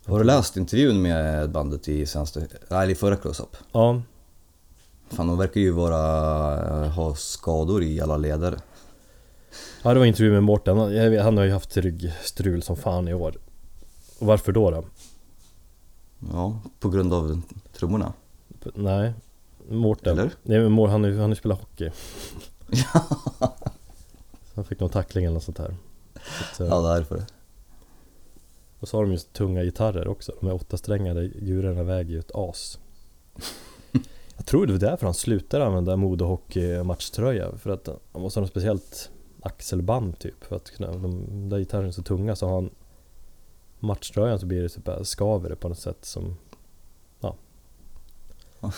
Har du läst intervjun med bandet i senaste, i förra close-up? Ja. Fan, de verkar ju vara, ha skador i alla leder. Ja det var intervju med Mårten, han, har ju haft ryggstrul som fan i år. Och varför då då? Ja, på grund av trummorna. Nej, Mårten. Eller? Nej men han har ju spelat hockey. Så han fick någon tackling eller något sånt här. Så eh, Ja, därför. Och så har de ju tunga gitarrer också. De här åttasträngade djuren väger ju ett as. *laughs* Jag tror det var därför han slutade använda modehockey-matchtröja. För att han måste ha något speciellt axelband typ. För att kunna, de där gitarrerna är så tunga så har han matchtröjan så blir det typ skaver det på något sätt som... Ja. *laughs*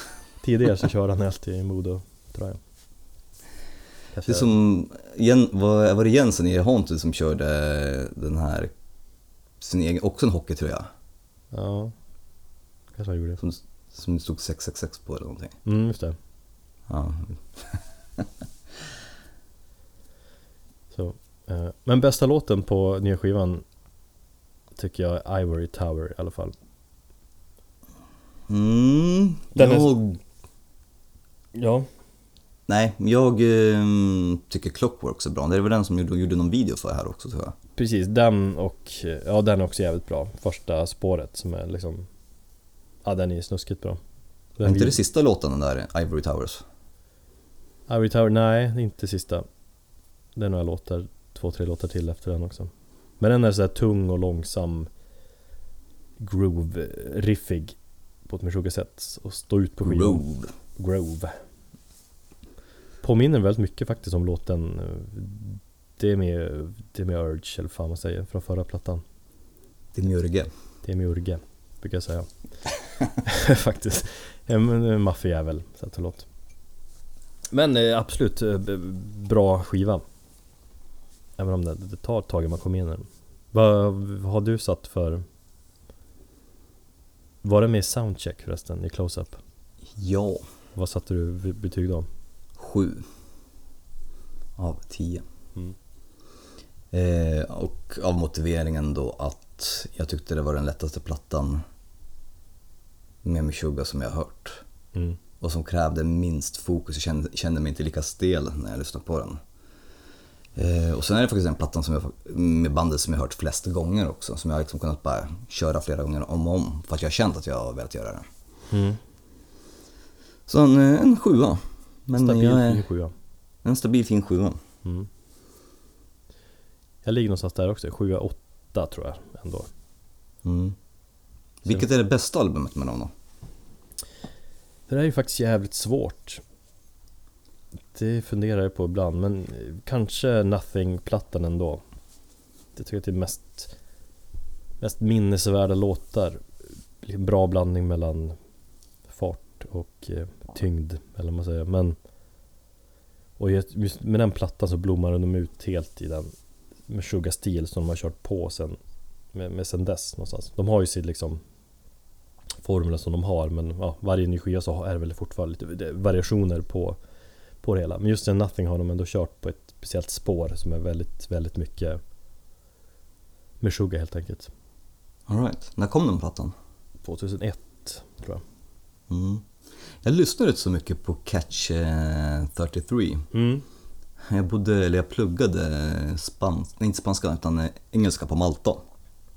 Tidigare så körde han alltid i modetröja. Det är som, var, var det Jensen i Haunted som körde den här, sin egen, också en hockeytröja? Ja, kanske han gjorde. Som, som det stod 666 på eller någonting. Mm, just det. Ja. Så, eh, men bästa låten på nya skivan tycker jag är Ivory Tower i alla fall. Mm, Den är- jag, Ja, nej, jag ehm, tycker Clockworks är bra. Det var den som gjorde, gjorde någon video för här också tror jag. precis. Den och, ja den är också jävligt bra. Första spåret som är liksom, ja den är snuskigt bra. Är Den inte vi- det sista låten den där Ivory Towers? Ivory Tower, nej är inte sista. Det är några låtar, två, tre låtar till efter den också. Men den är så här tung och långsam groove-riffig på ett Meshuggah sätt och stå ut på skivan. Grove. Grove. Påminner väldigt mycket faktiskt om låten Det är med, det är med Urge, eller fan man säger, från förra plattan. Demiurge. Det är med Urge, brukar jag säga. *laughs* faktiskt. En, maffig jävel, så att låt. Men eh, absolut eh, bra skiva. Även om det, det tar ett tag innan man kommer in i den. Vad har du satt för... Var det med i soundcheck förresten, i close-up? Ja, Vad satte du betyg då? sju av tio. Mm. Eh, och av motiveringen då att jag tyckte det var den lättaste plattan med Meshuggah som jag har hört. Mm. Och som krävde minst fokus, jag kände, kände mig inte lika stel när jag lyssnade på den. Eh, och sen är det faktiskt den plattan som jag, med bandet som jag hört flest gånger också. Som jag har liksom kunnat bara köra flera gånger om och om. För att jag har känt att jag har velat göra det. Mm. Så en, eh, en sjua. Men Stabil jag är fin sjua. en stabil fin sjua. Mm. Jag ligger någonstans där också, 7-8 tror jag ändå. Mm. Vilket är det bästa albumet med dem då? Det där är ju faktiskt jävligt svårt. Det funderar jag på ibland, men eh, kanske Nothing-plattan ändå. Jag tycker att det är mest, mest minnesvärda låtar. Liksom bra blandning mellan fart och eh, tyngd, eller vad man säger. Men och just med den plattan så blommar de ut helt i den med Sugar Steel som de har kört på sen med, med sen dess någonstans. De har ju sitt liksom formler som de har men ja, varje ny skiva så är det väl fortfarande lite eh, variationer på, på det hela. Men just den Nothing har de ändå kört på ett speciellt spår som är väldigt, väldigt mycket med Sugar helt enkelt. Alright, när kom den plattan? 2001 tror jag. Mm. Jag lyssnade inte så mycket på Catch eh, 33. Mm. Jag bodde, eller jag pluggade spanska, nej inte spanska utan eh, engelska på Malta.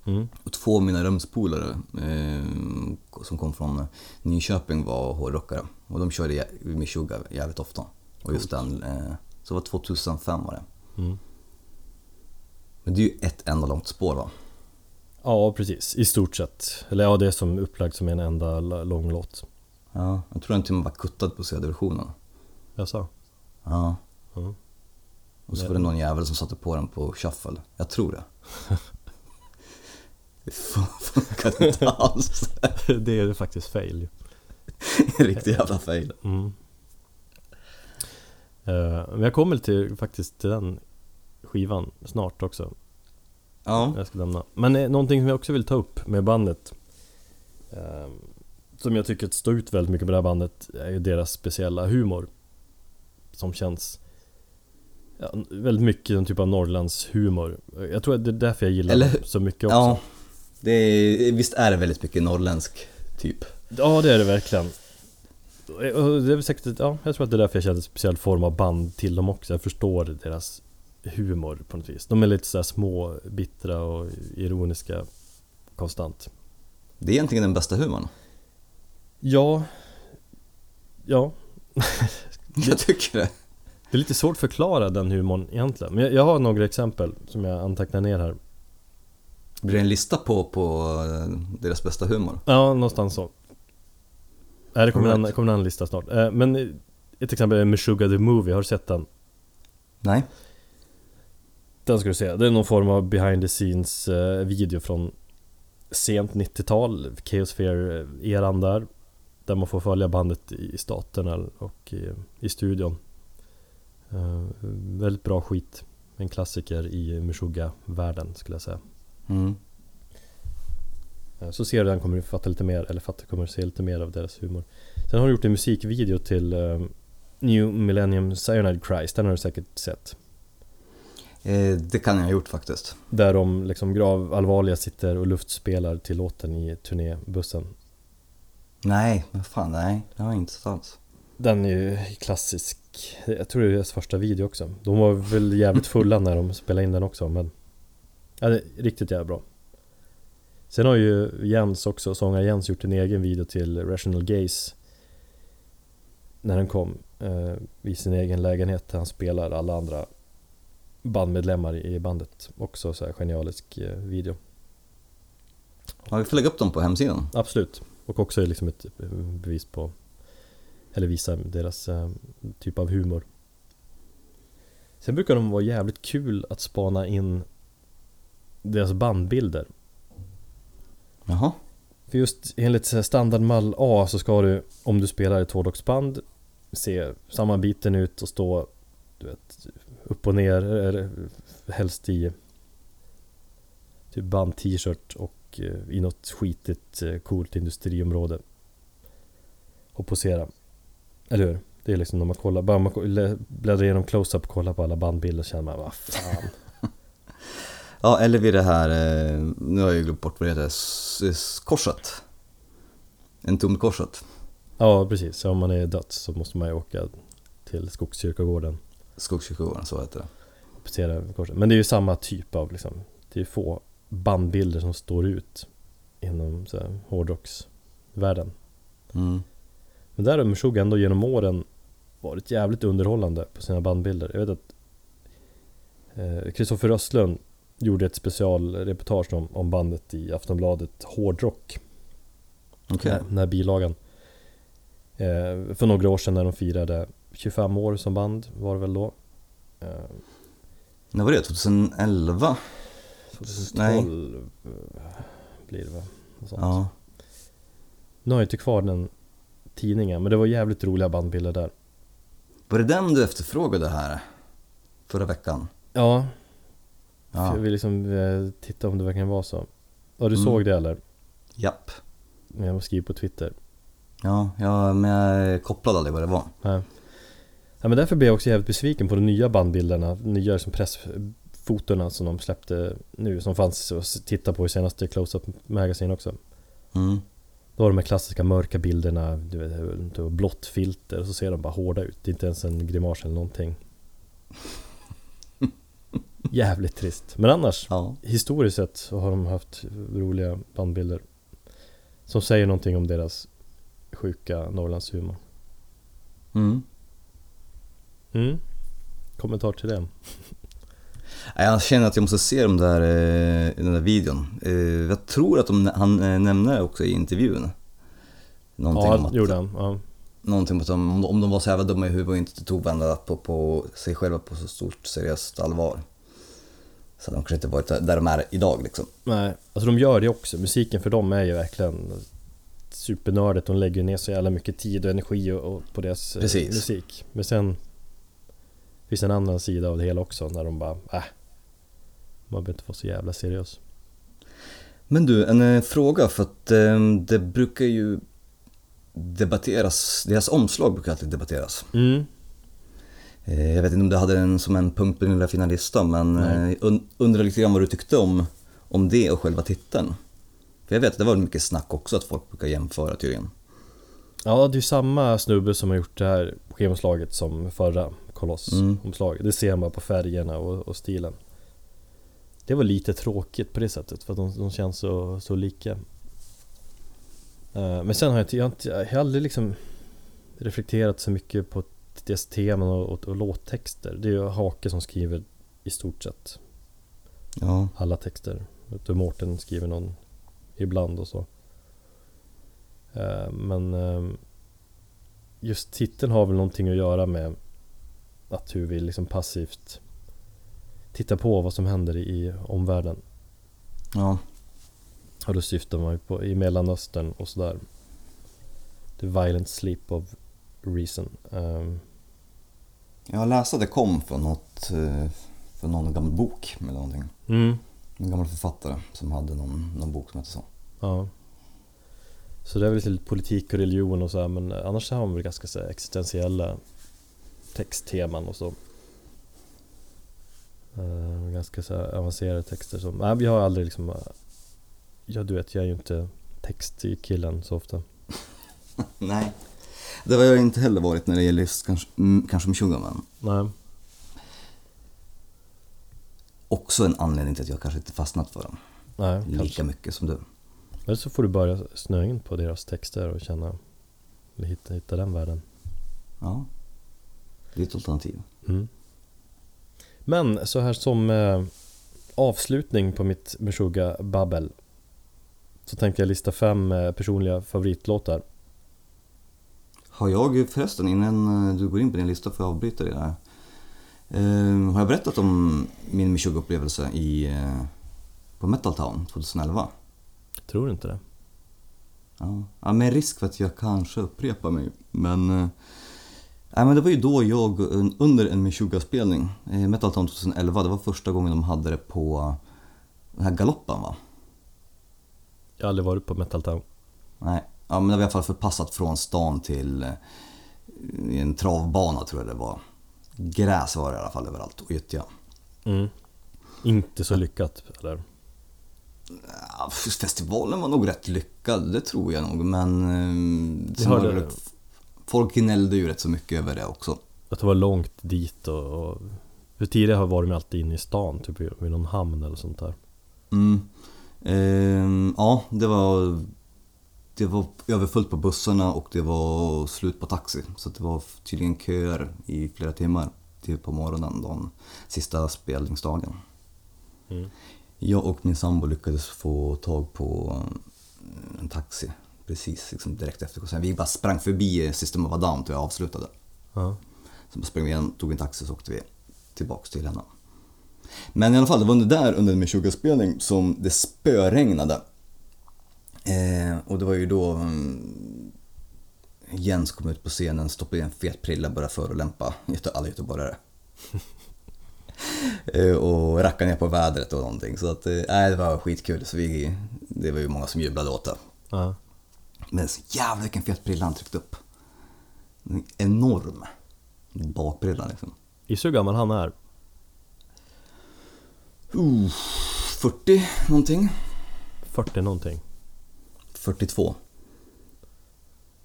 Mm. Och två av mina rumspolare eh, som kom från Nyköping var hårdrockare. Och de körde Meshuggah jävligt ofta. Och just den, eh, så det var 2005 var det. Mm. Men det är ju ett enda långt spår va? Ja precis, i stort sett. Eller ja, det är som upplagt som en enda lång låt. Ja, jag tror den till och med var kuttad på CD-versionen. Jag sa. Ja. Mm. Och så var det någon jävel som satte på den på shuffle. Jag tror det. *laughs* Det fun- funkade inte alls. *laughs* det är faktiskt fail. En *laughs* riktig jävla fail. Mm. Eh, men jag kommer till, faktiskt till den skivan snart också. Ja. Jag ska lämna. Men eh, någonting som jag också vill ta upp med bandet eh, Som jag tycker står ut väldigt mycket med det här bandet är ju deras speciella humor Som känns ja, väldigt mycket en typ av Norrlands humor Jag tror att det är därför jag gillar Eller- dem så mycket också Ja, det är, visst är det väldigt mycket norrländsk typ. Ja det är det verkligen det är säkert, ja, jag tror att det är därför jag känner en speciell form av band till dem också. Jag förstår deras humor på något vis. De är lite så här små, bittra och ironiska konstant. Det är egentligen den bästa humorn. Ja. Ja. *laughs* Jag tycker det. Det är lite svårt att förklara den humorn egentligen. Men jag, jag har några exempel som jag antecknar ner här. Blir det en lista på, på eh, deras bästa humor? Ja, någonstans så Nej, det kommer, All en, right. kommer en lista snart Eh, Men ett exempel är Meshuggah the Movie, har du sett den? Nej? Den ska du se, det är någon form av behind the scenes eh, video från sent 90-tal, Chaosphere-eran där Där man får följa bandet i staterna och i, i studion Eh, Väldigt bra skit En klassiker i Meshuggah-världen skulle jag säga Mm. Eh, Så ser du den kommer du fatta lite mer, eller fatta kommer du se lite mer av deras humor. Sen har du gjort en musikvideo till eh, New Millennium Cyanide Christ, den har du säkert sett. Eh, det kan jag ha gjort faktiskt. Där de liksom grav allvarliga sitter och luftspelar till låten i turnébussen. Nej, men fan nej, det har jag inte sett alls. Den är ju klassisk. Jag tror det är deras första video också. De var väl jävligt fulla när de spelade in den också men Ja, det är riktigt jävla bra Sen har ju Jens också, sångare Jens gjort en egen video till Rational Gaze När den kom eh, I sin egen lägenhet där han spelar alla andra bandmedlemmar i bandet Också så här genialisk eh, video Ja, vi får lägga upp dem på hemsidan. Absolut. Och också liksom ett eh, bevis på Eller visa deras eh, typ av humor Sen brukar de vara jävligt kul att spana in Deras bandbilder Jaha. För just enligt standardmall A så ska du Om du spelar ett hårdrocksband Se sammanbiten ut och stå Du vet Upp och ner eller helst i Typ band-t-shirt och eh, i något skitigt eh, coolt industriområde Och posera Eller hur? Det är liksom när man kollar, bara man bläddrar igenom close-up och kollar på alla bandbilder känner man vad fan Ja, eller vid det här, eh, nu har jag ju glömt bort vad det heter, korset. En tom korset. Ja precis, så om man är döds så måste man ju åka till Skogskyrkogården Skogskyrkogården, så heter det. passera korset. Men det är ju samma typ av liksom Det är få bandbilder som står ut Inom så här, hårdrocksvärlden Mm. Men där har Meshuggah ändå genom åren Varit jävligt underhållande på sina bandbilder Jag vet att eh, Kristoffer Röstlund Gjorde ett specialreportage om, om bandet i Aftonbladet Hårdrock Okej. den, här, bilagan eh, För några år sedan när de firade 25 år som band var det väl då eh, När var det? 2011? 2012 eh, blir det sånt. Ja. Nu har jag inte kvar den tidningen men det var jävligt roliga bandbilder där Var det den du efterfrågade här? Förra veckan? Ja, Ja. jag vill liksom eh, titta om det verkligen var så Ja du Mm. såg det eller? Japp. Men jag skriver på Twitter Ja, ja, men jag kopplade aldrig vad det var. Nej. Ja men därför blev jag också jävligt besviken på de nya bandbilderna Nya som pressfotorna som de släppte nu Som fanns att titta på i senaste Close-Up Magazine också Mm. Då har de här klassiska mörka bilderna Du vet, blått filter och så ser de bara hårda ut Det är inte ens en grimas eller någonting Jävligt trist Men annars Ja. Historiskt sett så har de haft roliga bandbilder Som säger någonting om deras sjuka Norrlandshumor Mm. mm. Kommentar till det? Jag känner att jag måste se de där, eh, den där videon. Eh, Jag tror att de, han eh, nämner det också i intervjun. Någonting om Ja, att, gjorde han. Ja. någonting om att de, om de- om de var så jävla dumma i huvudet och inte tog varandra på, på sig själva på så stort seriöst allvar. Så de kanske inte varit där de är idag liksom. Nej, alltså de gör det också. Musiken för dem är ju verkligen supernördigt. De lägger ner så jävla mycket tid och energi och, och på deras eh, Precis. musik. Men sen finns en annan sida av det hela också när de bara äh, man behöver inte vara så jävla seriös. Men du, en eh, fråga för att eh, det brukar ju debatteras, deras omslag brukar alltid debatteras. Mm. Eh, jag vet inte om du hade den som en punkt på din lilla fina lista men eh, und- undrar lite grann vad du tyckte om, om det och själva titeln. För jag vet att det var mycket snack också att folk brukar jämföra tydligen. Ja, det är ju samma snubbe som har gjort det här skivomslaget som förra Mm. Koloss-omslaget. Det ser man på färgerna och, och stilen. Det var lite tråkigt på det sättet för att de, de känns så, så lika. Eh, men sen har jag jag har aldrig liksom reflekterat så mycket på deras teman och, och, och låttexter. Det är ju Hake som skriver i stort sett Ja, alla texter. Och Mårten skriver någon ibland och så. Eh, Men eh, just titeln har väl någonting att göra med att hur vi liksom passivt tittar på vad som händer i omvärlden. ja, Och då syftar man ju på i Mellanöstern och sådär. The violent sleep of reason. Um, jag läste att det kom från något, eh, från någon gammal bok eller någonting. mm, En gammal författare som hade någon, någon bok som hette så. ja. Så det är väl lite politik och religion och så här, men annars har man väl ganska så existentiella textteman och så. Eh, ganska så avancerade texter som, nej vi har aldrig liksom Ja du vet jag är ju inte textkillen så ofta *laughs* Nej. Det har jag inte heller varit när det gäller just kanske, mm, kanske Meshuggah men Nej också en anledning till att jag kanske inte fastnat för dem Nej lika kanske mycket som du. Eller så får du börja snöa in på deras texter och känna hitta, hitta den världen Ja, det är ett alternativ. mm. Men så här som eh, avslutning på mitt Meshuggah-babbel Så tänkte jag lista fem eh, personliga favoritlåtar Har jag förresten, innan du går in på din lista får jag avbryta dig där. Eh, har jag berättat om min Meshuggah-upplevelse i, eh, på Metal Town 2011? Tror du inte det? Ja. ja, med risk för att jag kanske upprepar mig. Men, nej, men det var ju då jag un- under en Meshuggah-spelning, eh, Metal Town 2011, det var första gången de hade det på den här galoppen va? Jag har aldrig varit på Metal Town Nej, ja, men det var i alla fall förpassat från stan till eh, en travbana tror jag det var. Gräs var det i alla fall överallt och gyttja. mm. Inte så lyckat eller? Ja, festivalen var nog rätt lyckad, det tror jag nog, men... eh, hörde- det, folk gnällde ju rätt så mycket över det också. Att det var långt dit och, och För tidigare har varit med alltid inne i stan, typ vid någon hamn eller sånt där Mm. Ehm, ja, det var, det var överfullt på bussarna och det var slut på taxi. Så det var tydligen köer i flera timmar till på morgonen den sista spelningsdagen. mm. Jag och min sambo lyckades få tag på eh, en taxi precis liksom direkt efter konserten. Vi bara sprang förbi System of a Down till jag avslutade. Ja, Så bara sprang vi igen, tog en taxi så åkte vi tillbaks till henne. Men i alla fall, det var under där under min 20-spelning som det spöregnade. Eh, och det var ju då mm, Jens kom ut på scenen, stoppade i en fet prilla och började förolämpa alla göteborgare. *laughs* eh, och racka ner på vädret och någonting. Så att, eh, det var skitkul. Så vi, det var ju många som jublade åt det. ja. Men så jävlar vilken fet prilla han tryckte upp. En Enorm bakprilla liksom. Gissa hur gammal han är? Uh, 40 någonting. 40 någonting 42.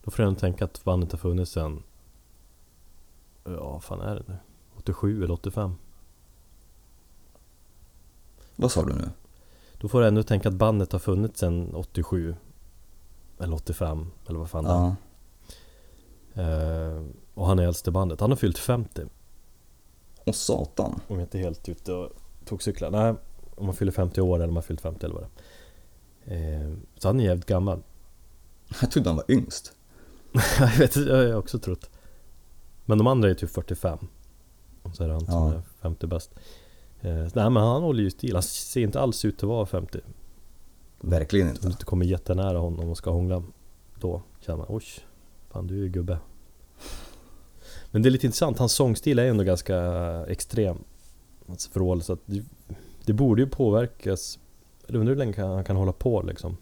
Då får jag ändå tänka att bandet har funnits sen Ja, vad fan är det nu? 87 eller 85? Vad sa du nu? Då får jag ändå tänka att bandet har funnits sen 87 Eller 85 eller vad fan det är Ja. Eh, och han är äldst i bandet. Han har fyllt 50 Och satan. om jag inte är helt ute och tog cyklar. Nej, om man fyller 50 år eller om man fyllt 50 eller vad det är. Eh, så han är jävligt gammal. *laughs* Jag trodde han var yngst. *laughs* jag vet inte, jag har jag också trott. Men de andra är typ 45. Och så är det han som Ja. är 50 bäst. Eh, nej men han håller ju stil. Han ser inte alls ut att vara 50. Verkligen Om du inte. inte kommer jättenära honom och ska hångla då känner man oj, fan du är ju gubbe. Men det är lite intressant, hans sångstil är ändå ganska extrem. Hans förhållande, så att det, det borde ju påverkas Jag undrar hur länge han kan hålla på liksom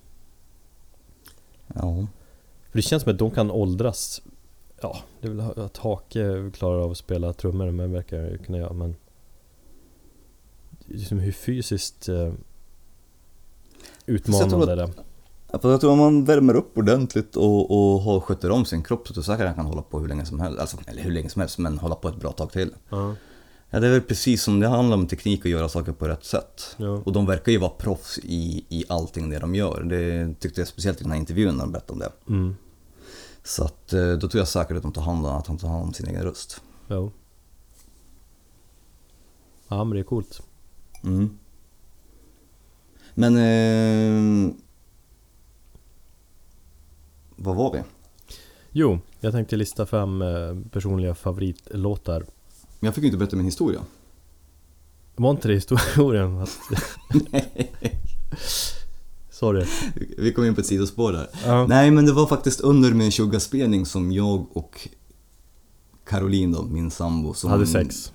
Ja. För det känns som att de kan åldras Ja, det är väl att Hake klarar av att spela trummor men verkar ju kunna göra men liksom hur fysiskt eh, utmanande är det för jag tror om man värmer upp ordentligt och, och har, sköter om sin kropp så tror jag säkert att han kan hålla på hur länge som helst. Alltså, eller hur länge som helst, men hålla på ett bra tag till. Ja, Ja, det är väl precis som det handlar om teknik och göra saker på rätt sätt. ja, Och de verkar ju vara proffs i, i allting det de gör. Det tyckte jag speciellt i den här intervjun när de berättade om det. mm, Så att eh, då tror jag säkert att de tar hand om, att de tar hand om sin egen röst. jo Ja men det är coolt Mm. Men... Eh, vad var vi? Jo, jag tänkte lista fem eh, personliga favoritlåtar Jag fick ju inte berätta min historia. Var inte det historien? Att... *laughs* Sorry Vi kom in på ett sidospår där. ja. Nej men det var faktiskt under min spelning som jag och Caroline då, min sambo som... Hade sex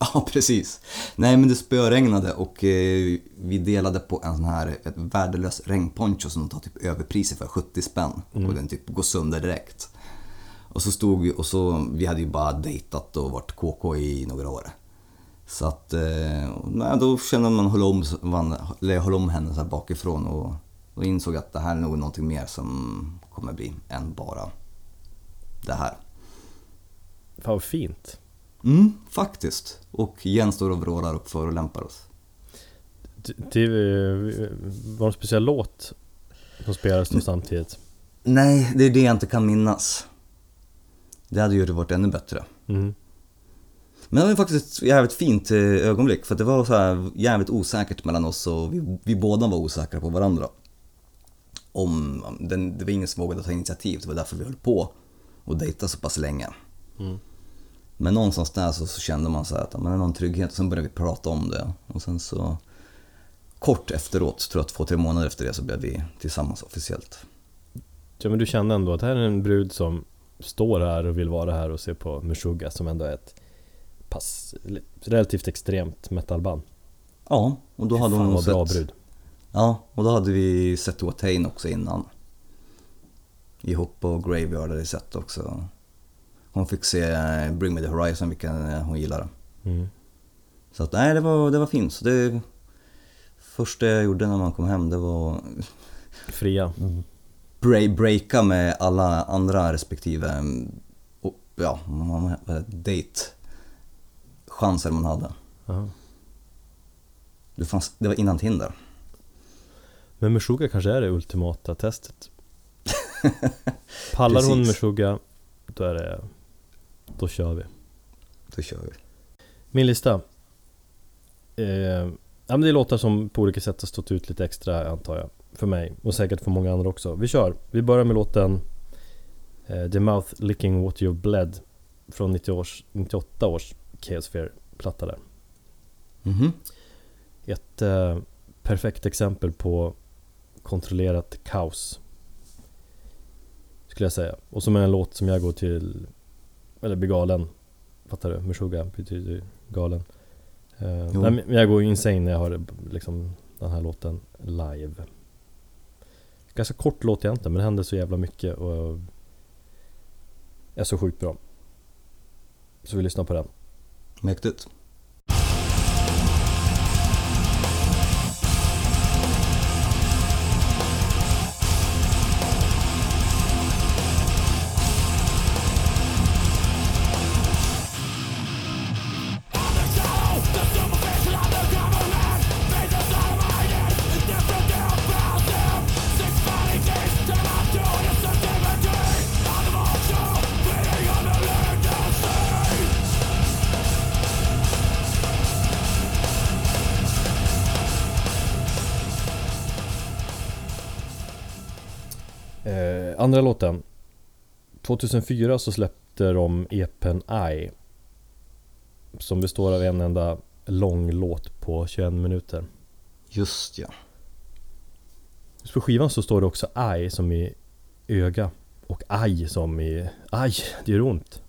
*laughs* Ja precis. Nej men det spöregnade och eh, vi delade på en sån här ett värdelös regnponcho som de tar typ överpriser för, 70 spänn. Och den typ går sönder direkt. Och så stod vi och så, vi hade ju bara dejtat och varit KK i några år. Så att, eh, nej, då kände man höll om, höll om henne så här bakifrån och, och insåg att det här är nog någonting mer som kommer bli än bara det här. Fan vad fint Mm, faktiskt. Och Jens står och vrålar och förolämpar oss. T- till, eh, Var det en speciell låt som spelades då samtidigt? Nej, det är det jag inte kan minnas. Det hade ju varit ännu bättre. Mm. Men det var faktiskt ett jävligt fint eh, ögonblick för det var så här jävligt osäkert mellan oss och vi, vi båda var osäkra på varandra. Om, den, det var ingen som vågade ta initiativ, det var därför vi höll på och dejta så pass länge. Mm. Men någonstans där så, så kände man så här att det är någon trygghet och sen började vi prata om det. Och sen så kort efteråt, tror jag två, tre månader efter det så blev vi tillsammans officiellt. Ja men du kände ändå att här är en brud som står här och vill vara här och se på Meshuggah som ändå är ett pass, relativt extremt metalband Ja, och då hade Fan hon vad sett... bra brud Ja, och då hade vi sett Watain också innan. Ihop och Graveyard hade vi sett också. Hon fick se Bring Me The Horizon, vilken eh, hon gillade. mm. Så att nej, det var, det var fint. Så det första jag gjorde när man kom hem, det var Fria bra- breaka med alla andra respektive mm, ja, date chanser man hade. Det, fanns, det var innan Tinder. Men Meshuggah kanske är det ultimata testet *laughs* Pallar hon. Meshuggah Då är det Då kör vi Då kör vi. Min lista eh, Ja men det är låtar som på olika sätt har stått ut lite extra antar jag För mig och säkert för många andra också. Vi kör! Vi börjar med låten eh, The Mouth Licking What You've Bled Från 90 års, 98 års Chaosphere-platta där. Mhm. Ett eh, perfekt exempel på kontrollerat kaos Skulle jag säga. Och som är en låt som jag går till Eller blir galen. Fattar du? Meshuggah betyder galen. Nej, men Jag går insane när jag hör liksom den här låten live Ganska kort låt egentligen men det händer så jävla mycket och Är så sjukt bra Så vi lyssnar på den Mäktigt. Andra låten 2004 så släppte de EPen I Som består av en enda lång låt på 21 minuter Just ja. Just på skivan så står det också I som i öga Och aj som i aj, det gör ont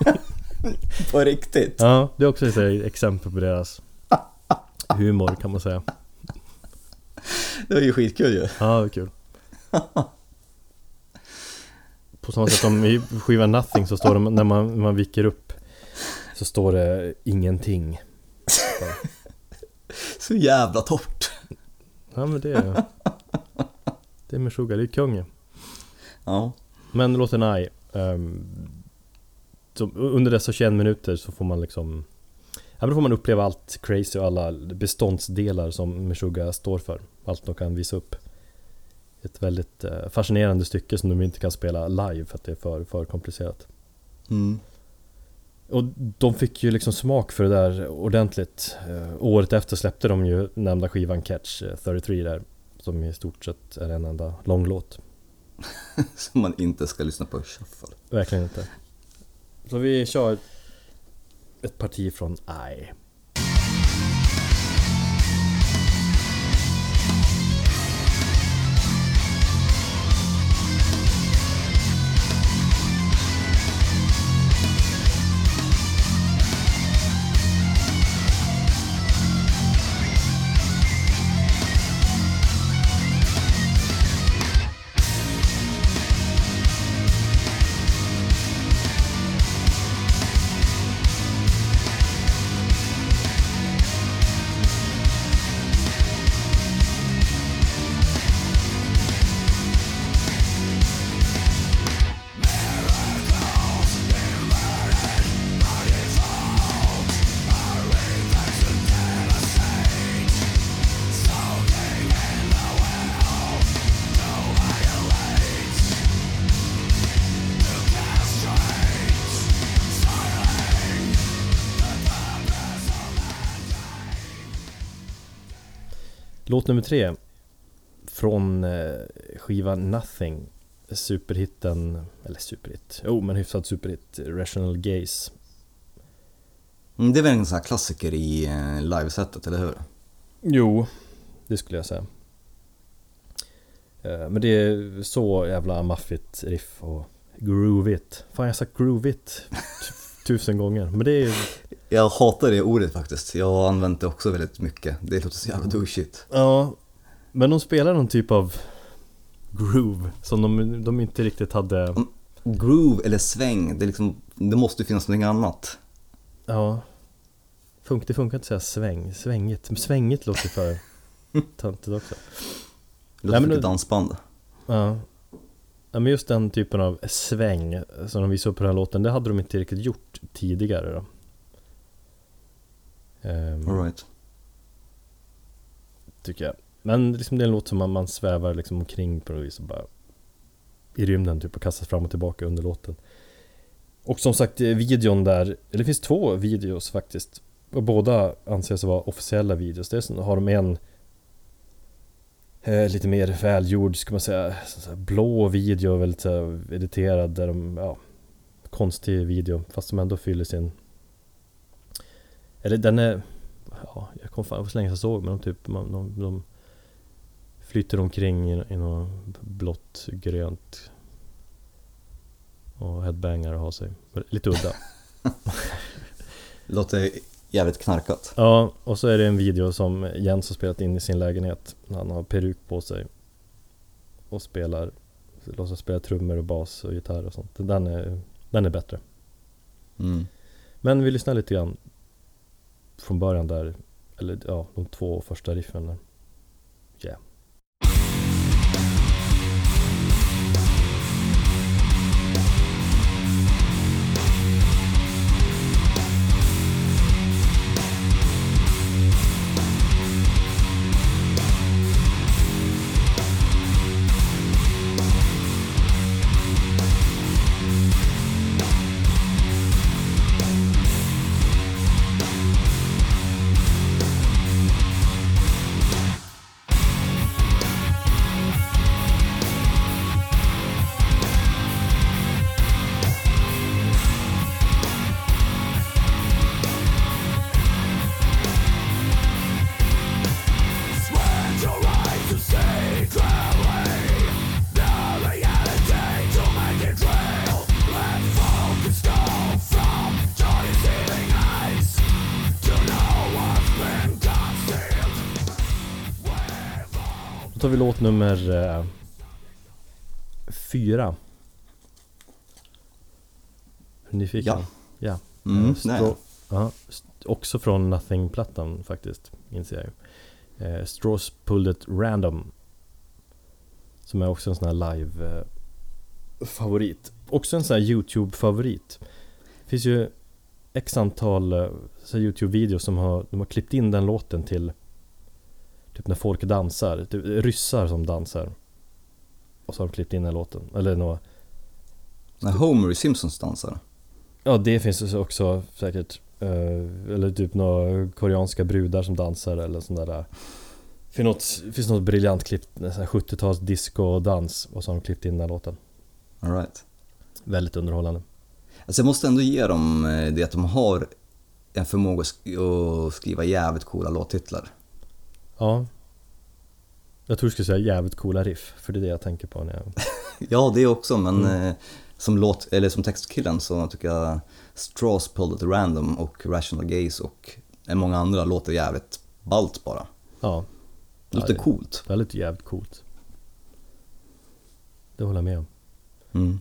*laughs* På riktigt? Ja, det är också ett exempel på deras *laughs* humor kan man säga Det var ju skitkul ju. Ja, det var kul. *laughs* På samma sätt som i skivan Nothing så står det när man, man viker upp Så står det ingenting. Så jävla torrt. Ja men det är Det är Meshuggah, det är kungen. Ja. Men låten I um, så Under dessa 21 minuter så får man liksom Ja då får man uppleva allt crazy och alla beståndsdelar som Meshuggah står för. Allt de kan visa upp. Ett väldigt eh, fascinerande stycke som de inte kan spela live för att det är för, för komplicerat. Mm. Och de fick ju liksom smak för det där ordentligt. Eh, året efter släppte de ju nämnda skivan Catch eh, 33 där. Som i stort sett är en enda långlåt. *laughs* Som man inte ska lyssna på i shuffle. Verkligen inte. Så vi kör ett parti från I. Låt nummer tre Från eh, skivan Nothing. Superhitten, eller superhit, jo men hyfsad superhit. Rational Gaze. Mm, det är väl en sån här klassiker i eh, livesetet, eller hur? Jo, det skulle jag säga. Eh, Men det är så jävla maffigt riff och groovigt. Fan jag har sagt groovigt *laughs* tusen gånger Men det är Jag hatar det ordet faktiskt. Jag har använt det också väldigt mycket. Det låter så jävla douchigt. Ja Men de spelar någon typ av groove som de, de inte riktigt hade Groove eller sväng, det, liksom, det måste finnas någonting annat. Ja Funk, Det funkar inte att säga sväng, svängigt, Men svängigt låter för *laughs* töntigt också Det låter Nej, men för det- dansband. Ja Ja men just den typen av sväng som de visar upp på den här låten, det hade de inte riktigt gjort tidigare då Ehm, All right. Tycker jag. Men liksom det är en låt som man, man svävar liksom omkring på något vis och bara I rymden typ och kastas fram och tillbaka under låten. Och som sagt eh, videon där, eller det finns två videos faktiskt. Och båda anses vara officiella videos. Dels har de en eh, Lite mer välgjord ska man säga Blå video, väldigt så här, editerad där de, ja Konstig video fast som ändå fyller sin Eller den är Ja, jag kom fan, det var så länge sedan jag såg men de typ man, de, de Flyter omkring i, i något blått, grönt Och headbangar och har sig Lite udda *laughs* Låter jävligt knarkat. Ja, och så är det en video som Jens har spelat in i sin lägenhet. Han har peruk på sig. Och spelar, låtsas spela trummor och bas och gitarr och sånt. Den är, den är bättre. Mm. Men vi lyssnar lite grann från början där. Eller ja, de två första riffen. Yeah. Vi låt nummer eh, fyra. Du nyfiken? Ja. Ja. Mm, Eh, nej. Straw- ja, st- också från Nothing-plattan faktiskt, inser jag ju. Eh, Straws Pulled It Random. Som är också en sån här live-favorit. Också en sån här YouTube-favorit. Det finns ju x antal eh, YouTube-videos som har, de har klippt in den låten till Typ när folk dansar, typ ryssar som dansar. Och så har de klippt in den låten. Eller nå När Homer i Simpsons dansar. Ja det finns också säkert eh, Eller typ några koreanska brudar som dansar eller sån där Det finns något, finns något briljant klipp, en sån här 70-tals disco och dans och så har de klippt in den här låten All right. Väldigt underhållande Alltså jag måste ändå ge dem eh, det att de har en förmåga att skriva jävligt coola låttitlar. Ja Jag tror du skulle säga jävligt coola riff, för det är det jag tänker på när jag *laughs* Ja, det också, men Mm. eh, som, låt, eller som textkillen så tycker jag Straws Pulled It Random och Rational Gaze och många andra låter jävligt ballt bara. Ja, Det låter Ja, coolt. lite jävligt coolt Det håller jag med om Mm.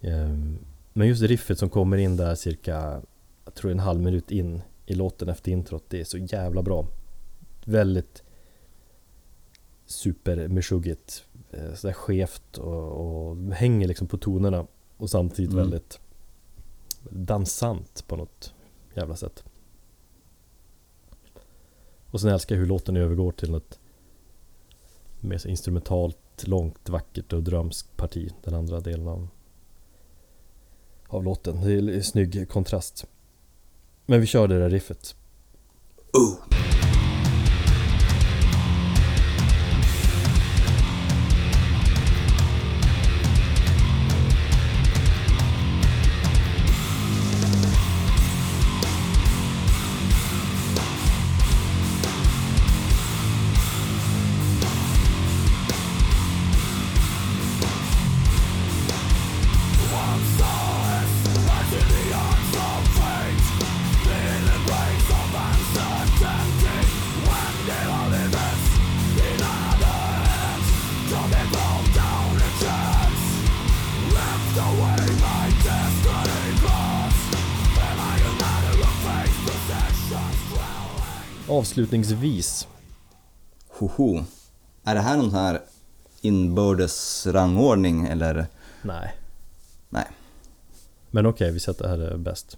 Ehm, Men just riffet som kommer in där cirka, jag tror en halv minut in i låten efter introt, det är så jävla bra. Väldigt supermeshuggigt, eh, sådär skevt och, och hänger liksom på tonerna och samtidigt Mm. väldigt dansant på något jävla sätt. Och sen älskar jag hur låten övergår till något mer så instrumentalt, långt, vackert och drömskt parti, den andra delen av av låten. Det är en snygg kontrast. Men vi kör det där riffet. Oh. Avslutningsvis. Hoho. Är det här någon sån här inbördes rangordning eller? Nej. Nej. Men okej, vi sätter här är bäst.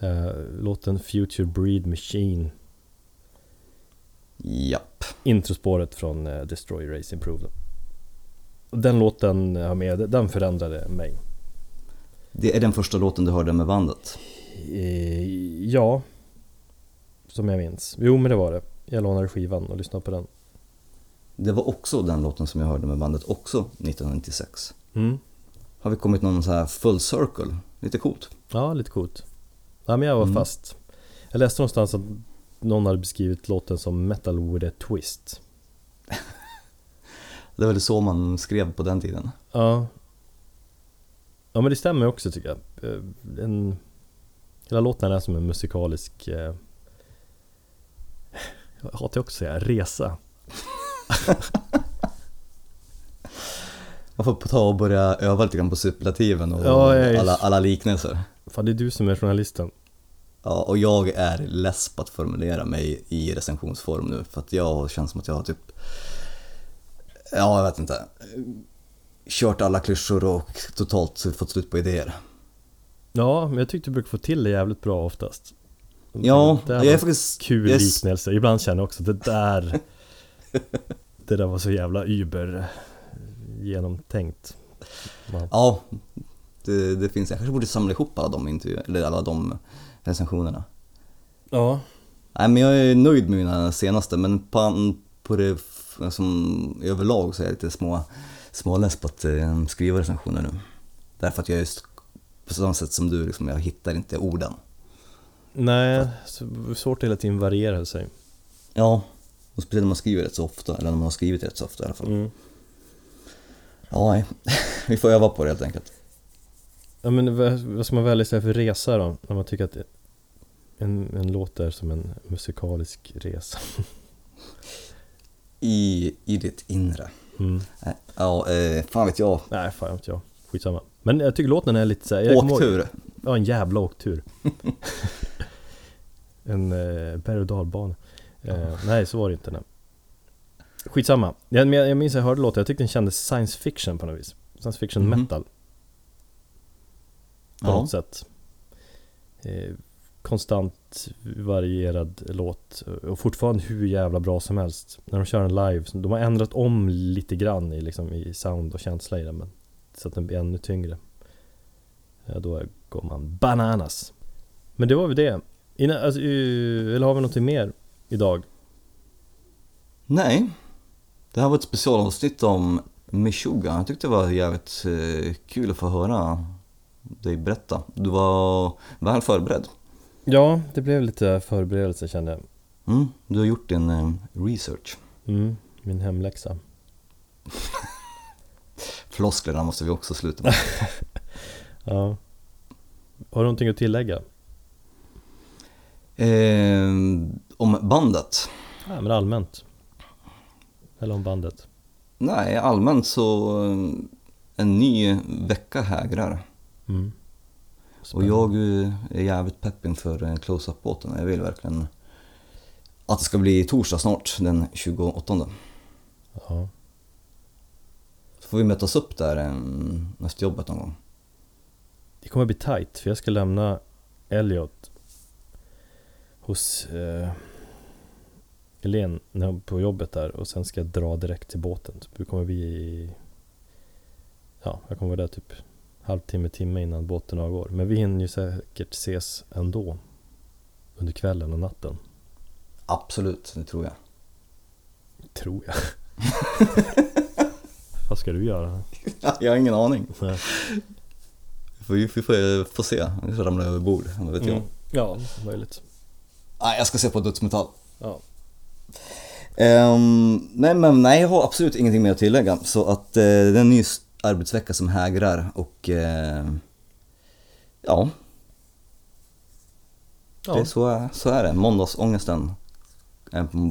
Eh, låten Future Breed Machine. Japp. Introspåret från eh, Destroy Race Improve. Och Den låten jag har med, den förändrade mig. Det är den första låten du hörde med bandet. Eh, ja. Som jag minns. Jo men det var det. Jag lånade skivan och lyssnade på den. Det var också den låten som jag hörde med bandet också 1996. Mm. Har vi kommit någon så här full circle? Lite coolt. Ja, lite coolt. Ja, men jag var Mm. fast. Jag läste någonstans att någon hade beskrivit låten som metal with a twist. *laughs* Det var väl så man skrev på den tiden. Ja. Ja men det stämmer också tycker jag. Eh, En, hela låten är som en musikalisk eh, Jag hatar också att säga resa. Man får ta och börja öva lite grann på superlativen och Ja, är- alla, alla liknelser. Fan det är du som är journalisten. Ja, och jag är less på att formulera mig i recensionsform nu för att jag känns som att jag har typ Ja, jag vet inte Kört alla klyschor och totalt fått slut på idéer. Ja, men jag tyckte du brukar få till det jävligt bra oftast. Ja, det jag är faktiskt... kul är- liknelse. Ibland känner jag också att det där *laughs* Det där var så jävla über genomtänkt. Man, Ja, det, det finns. Jag kanske borde samla ihop alla de intervjuer, eller alla de recensionerna. ja, Nej men jag är nöjd med mina senaste men på, på det som överlag så är jag lite små, småless på att eh, skriva recensioner nu. Därför att jag just på samma sätt som du, liksom, jag hittar inte orden. Nej, svårt att hela tiden variera sig. Ja, och speciellt när man skriver rätt så ofta, eller när man har skrivit rätt så ofta i alla fall. Mm. Ja, nej. *laughs* Vi får öva på det helt enkelt. Ja men vad ska man välja istället för resa då? När man tycker att en, en låt är som en musikalisk resa. *laughs* I, i ditt inre. Mm. Eh, Ja, eh, fan vet jag. Nej, fan jag vet jag. Skitsamma. Men jag tycker låten är lite såhär... ihåg- Åktur. Ja, en jävla åktur. *laughs* en eh, berg och dalbana. Eh, nej, så var det inte. Nej. Skitsamma. Jag, jag minns att jag hörde låten, jag tyckte den kändes science fiction på något vis. Science fiction Mhm. metal. På Ja. något sätt. Eh, konstant varierad låt och fortfarande hur jävla bra som helst. När de kör den live, de har ändrat om lite grann i, liksom, i sound och känsla i den men så att den blir ännu tyngre. Ja, då går man bananas. Men det var väl det. Innan, alltså, eller har vi någonting mer idag? Nej. Det här var ett specialavsnitt om Meshuggah. Jag tyckte det var jävligt eh, kul att få höra dig berätta. Du var väl förberedd. Ja, det blev lite förberedelse kände jag. Mm, du har gjort din eh, research. Mm, min hemläxa. *laughs* Flosklerna måste vi också sluta med. *laughs* Ja. Har du någonting att tillägga? eh, om bandet? Ja, men allmänt. Eller om bandet. Nej, allmänt så en ny vecka hägrar. Mm. Och jag eh, är jävligt pepp inför eh, close-up-båten. Jag vill verkligen att det ska bli torsdag snart, den 28. Ja. Så får vi mötas upp där efter jobbet någon gång. Det kommer bli tight för jag ska lämna Elliot hos eh, Elen på jobbet där och sen ska jag dra direkt till båten. Så vi kommer vi Ja, jag kommer vara där typ halvtimme, timme innan båten avgår. Men vi hinner ju säkert ses ändå under kvällen och natten. Absolut, det tror jag. Tror jag. *laughs* Vad ska du göra? *laughs* jag har ingen aning. Nej. Vi får, vi får, får se, vi får ramla över bord, vad vet jag. Mm. Ja, möjligt. Nej, jag ska se på dödsmetall. Ja. Ehm, nej men nej, jag har absolut ingenting mer att tillägga. Så att eh, det är en ny arbetsvecka som hägrar och eh, ja, det är Ja. så, så är det. Måndagsångesten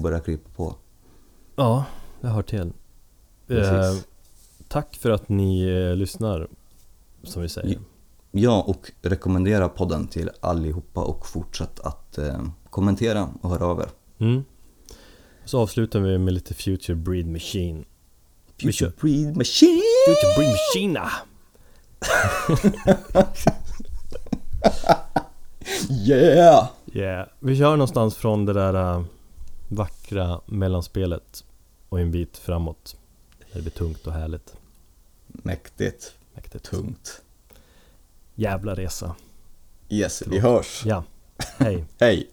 börjar krypa på. ja, det hör till. Precis. Tack för att ni eh, lyssnar, som vi säger. Ja, och rekommendera podden till allihopa och fortsätt att eh, kommentera och höra av er. Mm. Så avslutar vi med lite Future Breed Machine. Kör. Breed Machine! Future Breed Machine! *laughs* Yeah! Yeah. Vi kör någonstans från det där äh, vackra mellanspelet och en bit framåt. Det blir tungt och härligt. Mäktigt, Mäktigt. tungt. Jävla resa. Yes, vi hörs. Ja. Hej. *laughs* Hej!